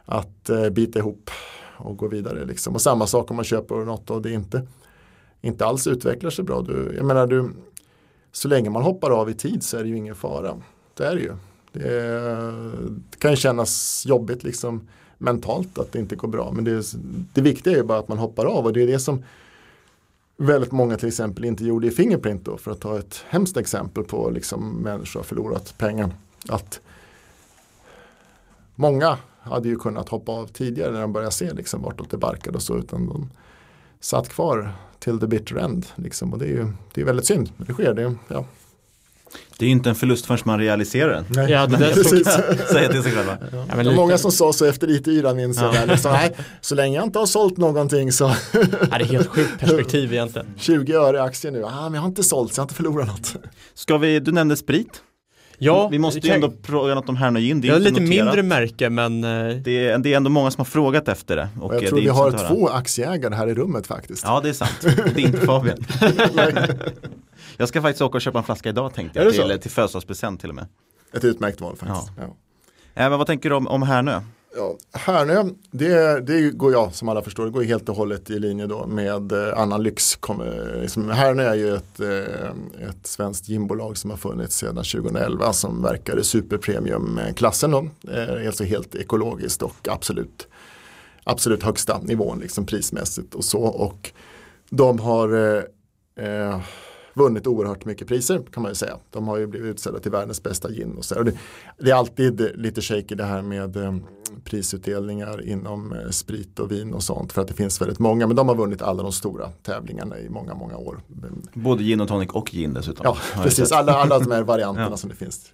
att eh, bita ihop och gå vidare. Liksom. Och samma sak om man köper något och det inte, inte alls utvecklar sig bra. Du, jag menar du, så länge man hoppar av i tid så är det ju ingen fara. Det är det ju. Det, eh, det kan ju kännas jobbigt liksom mentalt att det inte går bra. Men det, det viktiga är ju bara att man hoppar av och det är det som väldigt många till exempel inte gjorde i Fingerprint då, för att ta ett hemskt exempel på liksom människor har förlorat pengar. Att många hade ju kunnat hoppa av tidigare när de började se liksom vartåt det barkade och så utan de satt kvar till the bitter end. Liksom. Och det är ju det är väldigt synd, men det sker. Det, ja. Det är ju inte en förlust förrän man realiserar den. Nej. Ja, det där Precis. Säga till sig själva. Ja, men det var många som sa så efter IT-yran minns. Ja. väl. Liksom, nej, så länge jag inte har sålt någonting så Ja, det är helt sjukt perspektiv egentligen. 20 öre i aktien nu. Ah, men jag har inte sålt så jag har inte förlorat något. Ska vi, du nämnde sprit. Ja, vi måste det ju kan- ändå fråga något om Härnö Gin. Det är lite noterat. mindre märke men eh, Det är, det är ändå många som har frågat efter det. Och Och jag eh, tror det vi har två aktieägare här i rummet faktiskt. Ja, det är sant. Det är inte Fabian. Jag ska faktiskt åka och köpa en flaska idag tänkte jag. Till, till födelsedagspresent till och med. Ett utmärkt val faktiskt. Ja. Ja. men vad tänker du om, om Härnö? Ja, Härnö, det, det går jag som alla förstår, det går helt och hållet i linje då med eh, annan lyx. Kommer, liksom, Härnö är ju ett, eh, ett svenskt gymbolag som har funnits sedan 2011 som verkar i superpremiumklassen då. Eh, alltså helt ekologiskt och absolut, absolut högsta nivån liksom prismässigt och så. Och de har eh, eh, vunnit oerhört mycket priser kan man ju säga. De har ju blivit utsedda till världens bästa gin. Och så. Och det, det är alltid lite shaky det här med eh, prisutdelningar inom eh, sprit och vin och sånt. För att det finns väldigt många. Men de har vunnit alla de stora tävlingarna i många, många år. Både gin och tonic och gin dessutom. Ja, precis. Alla, alla de här varianterna Ja. som det finns.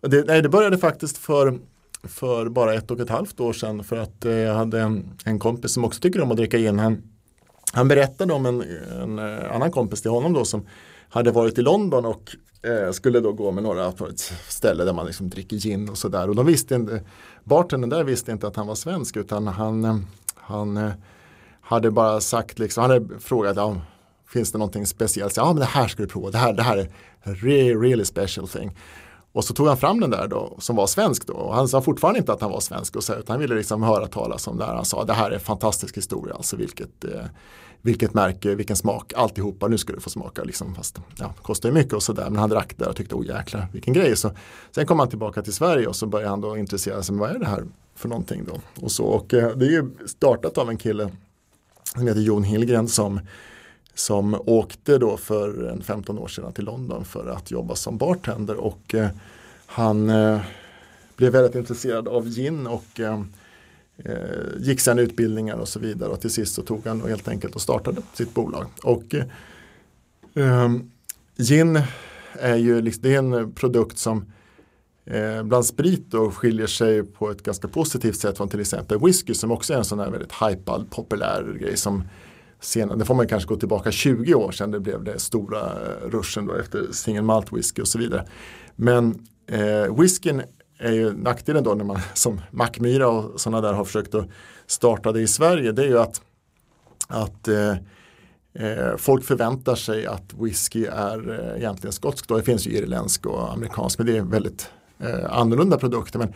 Det, nej, det började faktiskt för, för bara ett och ett halvt år sedan. För att eh, jag hade en, en kompis som också tycker om att dricka gin. Han, han berättade om en, en eh, annan kompis till honom då som hade varit i London och eh, skulle då gå med några på ett ställe där man liksom dricker gin och sådär. Och de visste inte, bartendern där visste inte att han var svensk utan han, eh, han eh, hade bara sagt, liksom, han hade frågat ja, finns det någonting speciellt? Ja men det här ska du prova, det här, det här är a really, really special thing. Och så tog han fram den där då, som var svensk då. Och han sa fortfarande inte att han var svensk, och så, utan han ville liksom höra talas om det här. Han sa, det här är en fantastisk historia, alltså vilket, eh, vilket märke, vilken smak, alltihopa, nu ska du få smaka. Liksom, fast ja, kostar ju mycket och sådär. Men han drack det och tyckte, oh jäklar, vilken grej. Så, sen kom han tillbaka till Sverige och så började han då intressera sig, vad är det här för någonting då? Och, så, och eh, det är ju startat av en kille som heter Jon Hillgren som som åkte då för en 15 år sedan till London för att jobba som bartender och eh, han eh, blev väldigt intresserad av gin och eh, eh gick sen utbildningar och så vidare och till sist så tog han och helt enkelt och startade sitt bolag. Och eh, gin är ju liksom, det är en produkt som eh, bland sprit då skiljer sig på ett ganska positivt sätt från till exempel whisky som också är en sån här väldigt hypad, populär grej som senare, det får man kanske gå tillbaka 20 år sedan det blev det stora eh, ruschen då efter single malt whisky och så vidare. Men eh, whiskyn är ju nackdelen då när man som Mackmyra och sådana där har försökt att starta det i Sverige det är ju att, att eh, eh, folk förväntar sig att whisky är eh, egentligen skotsk. Då. Det finns ju irländsk och amerikansk men det är väldigt eh, annorlunda produkter. Men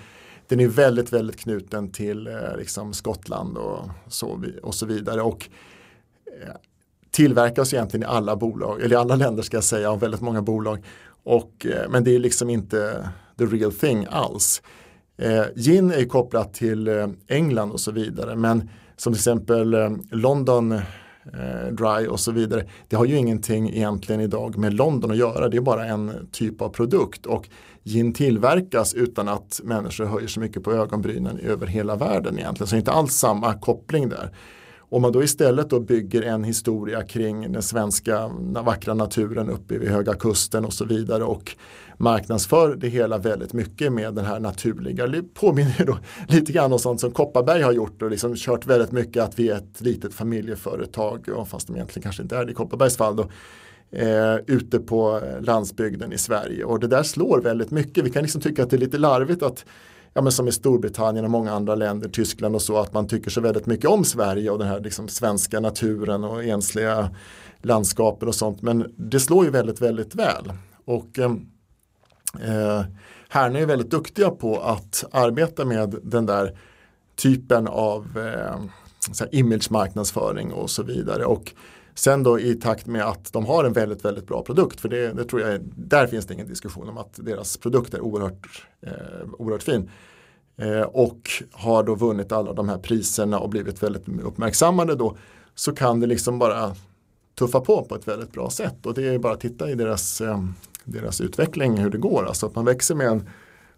den är väldigt, väldigt knuten till eh, liksom Skottland och så, och så vidare. Och tillverkas egentligen i alla bolag, eller i alla länder ska jag säga, av väldigt många bolag. Och, eh, men det är liksom inte the real thing alls. Eh, gin är kopplat till eh, England och så vidare, men som till exempel eh, London eh, Dry och så vidare. Det har ju ingenting egentligen idag med London att göra. Det är bara en typ av produkt och gin tillverkas utan att människor höjer så mycket på ögonbrynen över hela världen egentligen. Så det är inte alls samma koppling där. Om man då istället då bygger en historia kring den svenska vackra naturen uppe vid Höga Kusten och så vidare och marknadsför det hela väldigt mycket med den här naturliga, det påminner då lite grann om sånt som Kopparberg har gjort och liksom kört väldigt mycket att vi är ett litet familjeföretag, fast de egentligen kanske inte är det i Kopparbergs fall då, eh, ute på landsbygden i Sverige och det där slår väldigt mycket. Vi kan liksom tycka att det är lite larvigt att ja, men som i Storbritannien och många andra länder, Tyskland och så, att man tycker så väldigt mycket om Sverige och den här liksom, svenska naturen och ensliga landskapen och sånt. Men det slår ju väldigt, väldigt väl. Och eh, eh Härne är väldigt duktiga på att arbeta med den där typen av eh, image-marknadsföring och så vidare. Och sen då i takt med att de har en väldigt, väldigt bra produkt, för det, det tror jag, där finns det ingen diskussion om att deras produkt är oerhört, eh, oerhört fin. Eh, och har då vunnit alla de här priserna och blivit väldigt uppmärksammade då, så kan det liksom bara tuffa på på ett väldigt bra sätt. Och det är bara att titta i deras, eh, deras utveckling hur det går. Alltså att man växer med en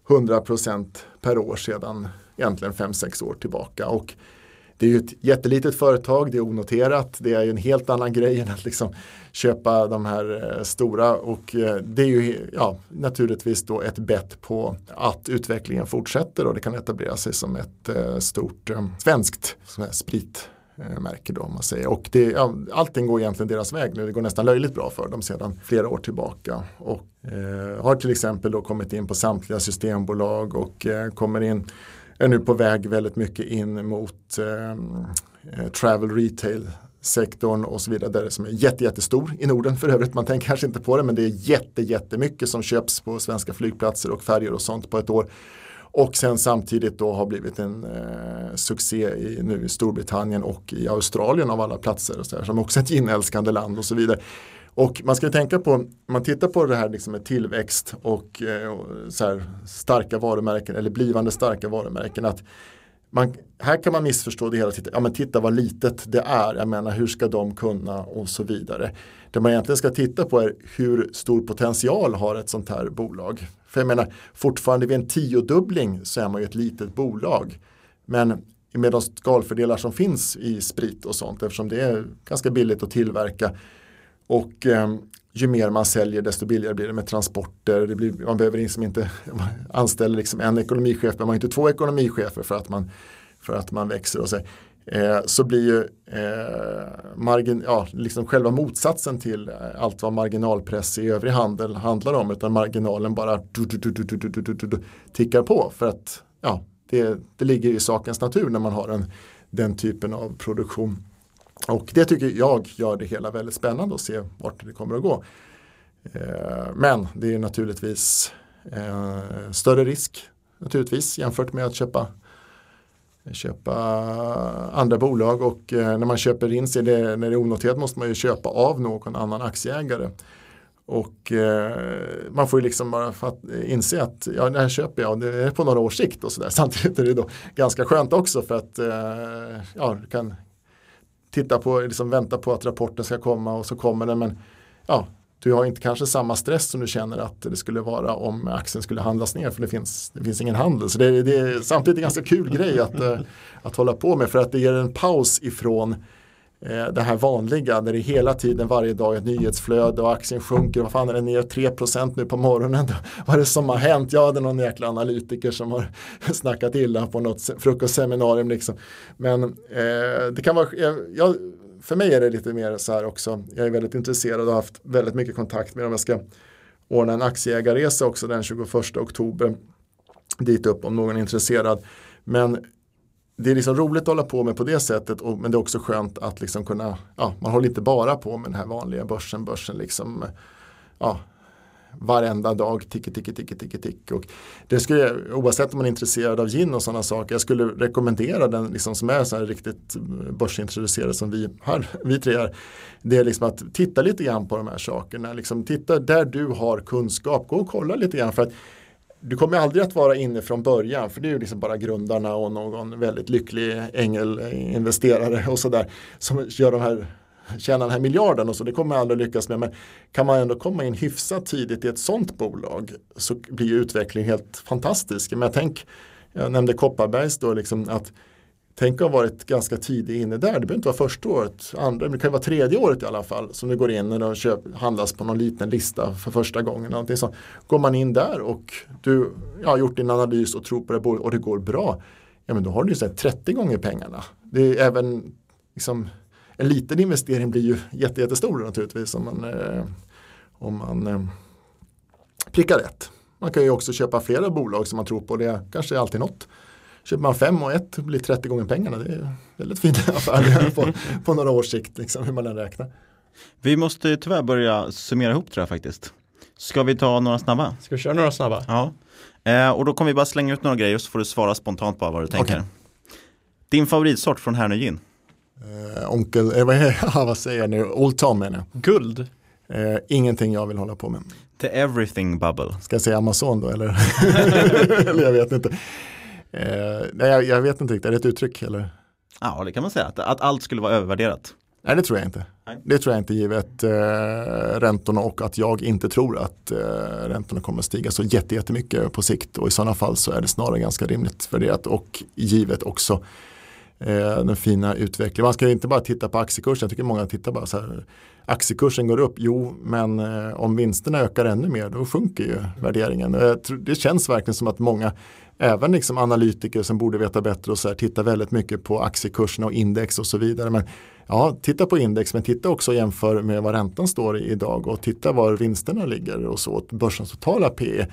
100% per år sedan egentligen 5-6 år tillbaka. Och det är ju ett jättelitet företag, det är onoterat, det är ju en helt annan grej än att liksom köpa de här eh, stora och eh, det är ju ja, naturligtvis då ett bett på att utvecklingen fortsätter och det kan etablera sig som ett eh, stort svenskt sprit märke då om man säger. Och det, ja, allting går egentligen deras väg nu. Det går nästan löjligt bra för dem sedan flera år tillbaka. Och eh, har till exempel då kommit in på samtliga systembolag och eh, kommer in är nu på väg väldigt mycket in mot ehm, eh, travel retail sektorn och så vidare där som är jätte, jättestor i Norden för övrigt. Man tänker kanske inte på det men det är jätte, jättemycket som köps på svenska flygplatser och färger och sånt på ett år. Och sen samtidigt då har blivit en eh, succé i, nu i Storbritannien och i Australien av alla platser. Och så här, som också är ett inälskande land och så vidare. Och man ska tänka på, man tittar på det här liksom med tillväxt och, eh, och så här, starka varumärken eller blivande starka varumärken. Att man, här kan man missförstå det hela. Ja men titta vad litet det är. Jag menar hur ska de kunna och så vidare. Det man egentligen ska titta på är hur stor potential har ett sånt här bolag. För jag menar fortfarande vid en tiodubbling så är man ju ett litet bolag. Men med de skalfördelar som finns i sprit och sånt eftersom det är ganska billigt att tillverka och eh, ju mer man säljer desto billigare blir det med transporter. Det blir, man behöver liksom inte anställa liksom en ekonomichef men man har inte två ekonomichefer för att man, för att man växer. Och så, eh, så blir ju eh, margin, ja, liksom själva motsatsen till eh, allt vad marginalpress i övrig handel handlar om. Utan marginalen bara du, du, du, tickar på. För att ja, det, det ligger i sakens natur när man har en, den typen av produktion. Och det tycker jag gör det hela väldigt spännande att se vart det kommer att gå. Eh, men det är naturligtvis eh, större risk naturligtvis jämfört med att köpa köpa andra bolag och eh, när man köper in sig, det, när det är onoterat måste man ju köpa av någon annan aktieägare. Och eh, man får ju liksom bara fatt, inse att ja, det här köper jag, och det är på några års sikt och sådär. Samtidigt är det då ganska skönt också för att eh, ja, du kan titta på, liksom vänta på att rapporten ska komma och så kommer den. Men ja, du har inte kanske samma stress som du känner att det skulle vara om aktien skulle handlas ner för det finns, det finns ingen handel. Så det, det är samtidigt en ganska kul grej att, eh, att hålla på med för att det ger en paus ifrån eh, Eh, det här vanliga där det hela tiden varje dag ett nyhetsflöde och aktien sjunker. Vad fan är den ner 3% nu på morgonen? Vad är det som har hänt? Ja, det är någon jäkla analytiker som har snackat illa på något frukostseminarium. Liksom. Men eh, det kan vara, eh, jag, för mig är det lite mer så här också. Jag är väldigt intresserad och har haft väldigt mycket kontakt med dem. Jag ska ordna en aktieägarresa också den 21 oktober dit upp om någon är intresserad. Men det är liksom roligt att hålla på med på det sättet och, men det är också skönt att liksom kunna, ja, man håller inte bara på med den här vanliga börsen, börsen liksom, ja, varenda dag, ticke, ticke, ticke, ticke, tick. Och det skulle, oavsett om man är intresserad av gin och sådana saker, jag skulle rekommendera den liksom, som är så här riktigt börsintroducerad som vi, här, vi tre är. Det är liksom att titta lite grann på de här sakerna, liksom, titta där du har kunskap, gå och kolla lite grann. för att du kommer aldrig att vara inne från början för det är ju liksom bara grundarna och någon väldigt lycklig ängelinvesterare eh, och sådär som gör de här tjäna den här miljarden och så, det kommer man aldrig lyckas med. Men kan man ändå komma in hyfsat tidigt i ett sånt bolag så blir utvecklingen helt fantastisk. Men jag, tänk, jag nämnde Kopparbergs då, liksom att Tänk att ha varit ganska tidigt inne där. Det behöver inte vara första året, andra, men det kan vara tredje året i alla fall. Som du går in när de köp, handlas på någon liten lista för första gången. Någonting sånt. Går man in där och du ja, har gjort din analys och tror på det och det går bra. Ja men då har du ju 30 gånger pengarna. Det är även liksom, en liten investering blir ju jätte, jättestor naturligtvis om man, eh, om man eh, prickar rätt. Man kan ju också köpa flera bolag som man tror på. Det kanske är alltid något. Köper man fem och ett blir 30 gånger pengarna. Det är väldigt fina affärer på, på några års sikt, liksom, hur man än räknar. Vi måste tyvärr börja summera ihop tror jag faktiskt. Ska vi ta några snabba? Ska vi köra några snabba? Ja. Eh, och då kommer vi bara slänga ut några grejer så får du svara spontant bara vad du tänker. Okej. Din favoritsort från Härnö Gin? Eh, onkel, eh, vad, är, vad säger jag nu? Old Tom menar jag. Guld? Eh, ingenting jag vill hålla på med. The Everything Bubble. Ska jag säga Amazon då eller? eller jag vet inte. Eh, nej, jag, jag vet inte riktigt, är det ett uttryck eller? Ja, det kan man säga. Att, att allt skulle vara övervärderat. Nej, det tror jag inte. Nej. Det tror jag inte givet eh, räntorna och att jag inte tror att eh, räntorna kommer att stiga så jätte- jättemycket på sikt och i sådana fall så är det snarare ganska rimligt värderat och givet också eh, den fina utvecklingen. Man ska inte bara titta på aktiekursen, jag tycker många tittar bara så här aktiekursen går upp, jo men eh, om vinsterna ökar ännu mer då sjunker ju värderingen. Tror, det känns verkligen som att många även liksom analytiker som borde veta bättre och så här, tittar väldigt mycket på aktiekurserna och index och så vidare. Men ja, titta på index men titta också och jämför med vad räntan står i idag och titta var vinsterna ligger och så, börsens totala PE.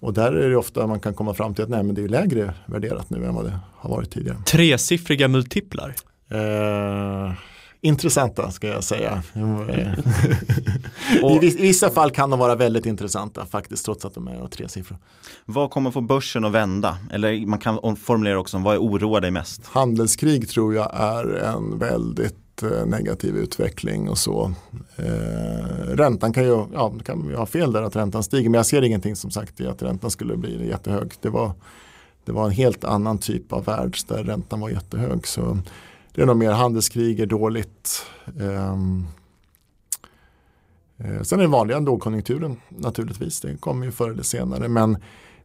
Och där är det ofta man kan komma fram till att nej, men det är lägre värderat nu än vad det har varit tidigare. Tresiffriga multiplar? Eh, intressanta ska jag säga. I, vis- I vissa fall kan de vara väldigt intressanta faktiskt trots att de är tre siffror. Vad kommer få börsen att vända? Eller man kan formulera också, vad oroar dig mest? Handelskrig tror jag är en väldigt eh, negativ utveckling och så. Eh, räntan kan ju, ja, kan ju ha fel där att räntan stiger men jag ser ingenting som sagt i att räntan skulle bli jättehög. Det var, det var en helt annan typ av värld där räntan var jättehög. Så det är nog mer handelskrig är dåligt. Ehm, Eh, Sen är det vanliga lågkonjunkturen naturligtvis. Det kommer ju förr eller senare. Men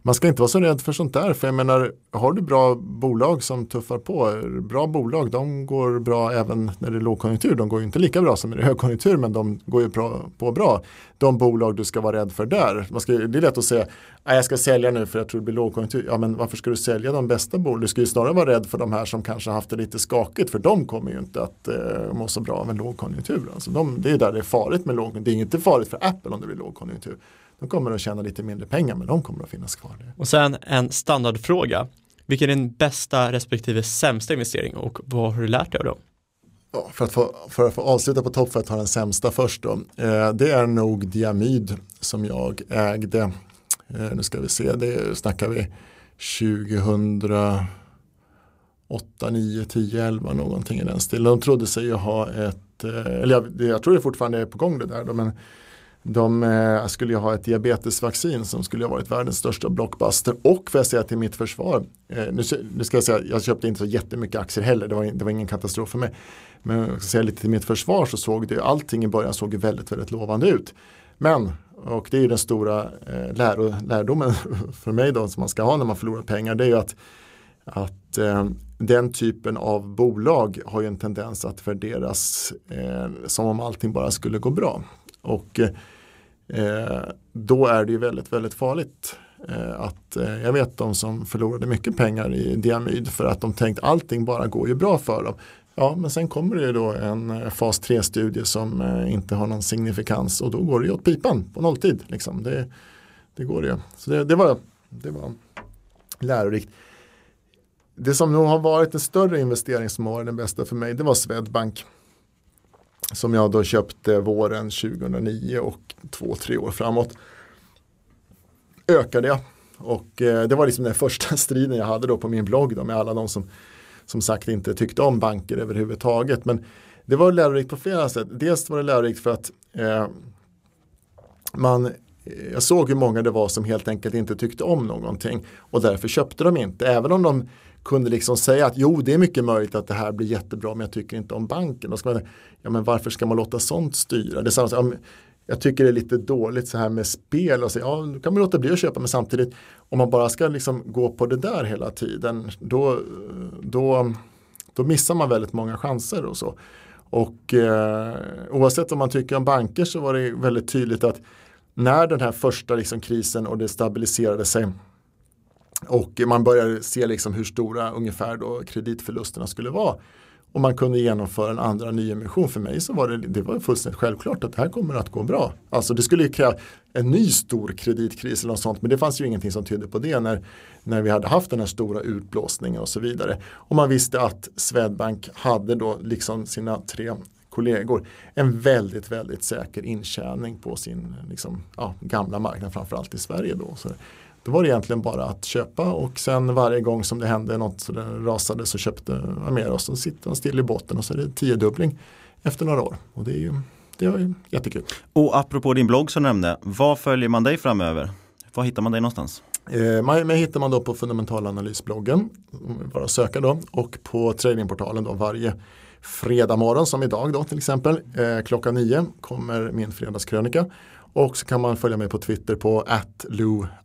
man ska inte vara så rädd för sånt där. För jag menar, har du bra bolag som tuffar på. Bra bolag, de går bra även när det är lågkonjunktur. De går ju inte lika bra som när det är högkonjunktur. Men de går ju bra, på bra. De bolag du ska vara rädd för där. Man ska, det är lätt att säga, "Nej, jag ska sälja nu för jag tror det blir lågkonjunktur. Ja men varför ska du sälja de bästa bolagen? Du ska ju snarare vara rädd för de här som kanske haft det lite skakigt. För de kommer ju inte att eh, må så bra av en lågkonjunktur. Alltså de, det är där det är farligt med lågkonjunktur. Det är inte farligt för Apple om det blir lågkonjunktur. De kommer att tjäna lite mindre pengar men de kommer att finnas kvar. Och sen en standardfråga. Vilken är din bästa respektive sämsta investering och vad har du lärt dig av dem? Ja, för, att få, för att få avsluta på topp för att ta den sämsta först då. Eh, det är nog Diamyd som jag ägde. Eh, nu ska vi se, det snackar vi 2008, 9, 10, 11 någonting i den stilen. De trodde sig ju ha ett, eh, eller jag, jag tror det fortfarande är på gång det där då, men de eh, skulle ju ha ett diabetesvaccin som skulle ha varit världens största blockbuster och får jag säga till mitt försvar, eh, nu, nu ska jag säga, jag köpte inte så jättemycket aktier heller, det var, det var ingen katastrof för mig. Men jag ska säga lite till mitt försvar så såg det, allting i början såg väldigt, väldigt lovande ut. Men, och det är ju den stora eh, lär, lärdomen för mig då som man ska ha när man förlorar pengar, det är ju att, att eh, den typen av bolag har ju en tendens att värderas eh, som om allting bara skulle gå bra. Och eh, Eh, då är det ju väldigt, väldigt farligt. Eh, att, eh, jag vet de som förlorade mycket pengar i Diamyd för att de tänkt allting bara går ju bra för dem. Ja, men sen kommer det ju då en eh, fas 3-studie som eh, inte har någon signifikans och då går det ju åt pipan på nolltid. Liksom. Det, det går det ju. Så det, det, var, det var lärorikt. Det som nog har varit den större investering som har varit den bästa för mig det var Swedbank. Som jag då köpte våren 2009 och två, tre år framåt. Ökade jag. Och eh, det var liksom den första striden jag hade då på min blogg då med alla de som som sagt inte tyckte om banker överhuvudtaget. Men det var lärorikt på flera sätt. Dels var det lärorikt för att eh, man eh, jag såg hur många det var som helt enkelt inte tyckte om någonting och därför köpte de inte. Även om de kunde liksom säga att jo det är mycket möjligt att det här blir jättebra men jag tycker inte om banken. Då ska man, ja, men varför ska man låta sånt styra? Det är samma, jag tycker det är lite dåligt så här med spel och så, ja då kan man låta bli att köpa men samtidigt om man bara ska liksom gå på det där hela tiden då, då, då missar man väldigt många chanser och så. Och eh, oavsett vad man tycker om banker så var det väldigt tydligt att när den här första liksom krisen och det stabiliserade sig och man började se liksom hur stora ungefär då kreditförlusterna skulle vara. och man kunde genomföra en andra nyemission. För mig så var det, det var fullständigt självklart att det här kommer att gå bra. Alltså det skulle kräva en ny stor kreditkris eller något sånt men det fanns ju ingenting som tydde på det när, när vi hade haft den här stora utblåsningen och så vidare. Och man visste att Swedbank hade då liksom sina tre kollegor en väldigt, väldigt säker intjäning på sin liksom, ja, gamla marknad, framförallt i Sverige då. Så då var det egentligen bara att köpa och sen varje gång som det hände något så det rasade så köpte man mer och så sitter man still i botten och så är det tiodubbling efter några år. Och det är ju det är jättekul. Och apropå din blogg som du nämnde, vad följer man dig framöver? Var hittar man dig någonstans? Eh, mig hittar man då på fundamentalanalysbloggen, bara söka då, och på tradingportalen då varje fredag morgon som idag då till exempel. Eh, klockan nio kommer min fredagskrönika. Och så kan man följa mig på Twitter på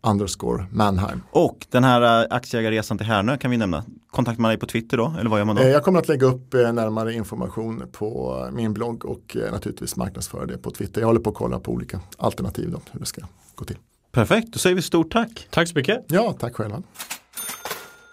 underscore manheim. Och den här eh, aktieägarresan till Härnö kan vi nämna. Kontaktar man dig på Twitter då? Eller vad gör man då? Eh, jag kommer att lägga upp eh, närmare information på min blogg och naturligtvis marknadsföra det på Twitter. Jag håller på att kolla på olika alternativ då, hur det ska gå till. Perfekt, då säger vi stort tack. Tack så mycket. Ja, tack själva.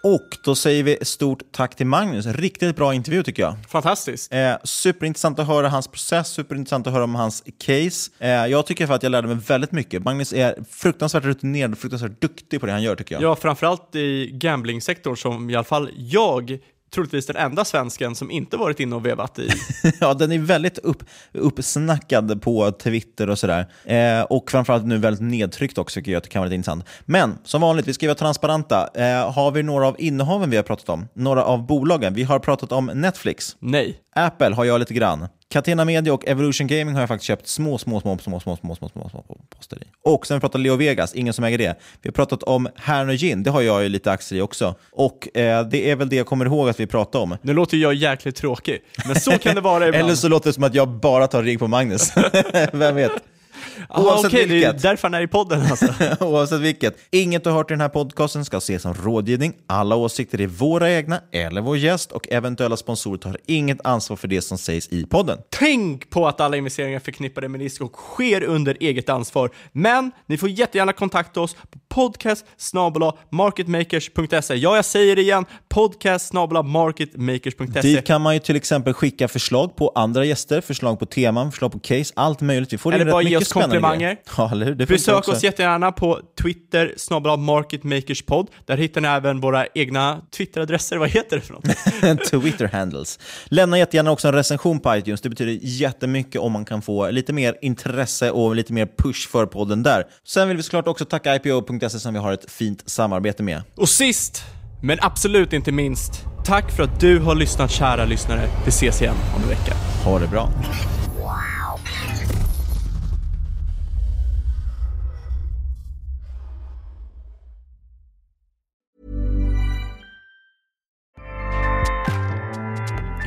Och då säger vi stort tack till Magnus. Riktigt bra intervju tycker jag. Fantastiskt. Eh, superintressant att höra hans process, superintressant att höra om hans case. Eh, jag tycker för att jag lärde mig väldigt mycket. Magnus är fruktansvärt rutinerad och fruktansvärt duktig på det han gör tycker jag. Ja, framförallt i gamblingsektorn som i alla fall jag troligtvis den enda svensken som inte varit inne och vevat i. ja, den är väldigt upp, uppsnackad på Twitter och sådär. Eh, och framförallt nu väldigt nedtryckt också, tycker jag att det kan vara lite intressant. Men som vanligt, vi ska vara transparenta. Eh, har vi några av innehaven vi har pratat om? Några av bolagen? Vi har pratat om Netflix. Nej. Apple har jag lite grann. Catena Media och Evolution Gaming har jag faktiskt köpt små, små, små, små, små, små, små, små, små poster i. Och sen har vi pratat Leo Vegas, ingen som äger det. Vi har pratat om Härnö Gin, det har jag ju lite aktier i också. Och eh, det är väl det jag kommer ihåg att vi pratade om. Nu låter jag jäkligt tråkig, men så kan det vara ibland. Eller så låter det som att jag bara tar rygg på Magnus. Vem vet? Oavsett okay, vilket. Det är därför han är i podden alltså. Oavsett vilket. Inget du har hört i den här podcasten ska ses som rådgivning. Alla åsikter är våra egna eller vår gäst och eventuella sponsorer tar inget ansvar för det som sägs i podden. Tänk på att alla investeringar förknippade med risk och sker under eget ansvar. Men ni får jättegärna kontakta oss på podcast marketmakers.se. Ja, jag säger det igen. Podcast marketmakers.se. Dit kan man ju till exempel skicka förslag på andra gäster, förslag på teman, förslag på case, allt möjligt. Vi får eller bara ge oss komplimanger. Ja, Besök oss jättegärna på Twitter, snabel marketmakerspod. Där hittar ni även våra egna Twitteradresser. Vad heter det för något? Twitter-handles. Lämna jättegärna också en recension på iTunes. Det betyder jättemycket om man kan få lite mer intresse och lite mer push för podden där. Sen vill vi såklart också tacka IPO.se som vi har ett fint samarbete med. Och sist, men absolut inte minst, tack för att du har lyssnat kära lyssnare. Vi ses igen om en vecka. Ha det bra.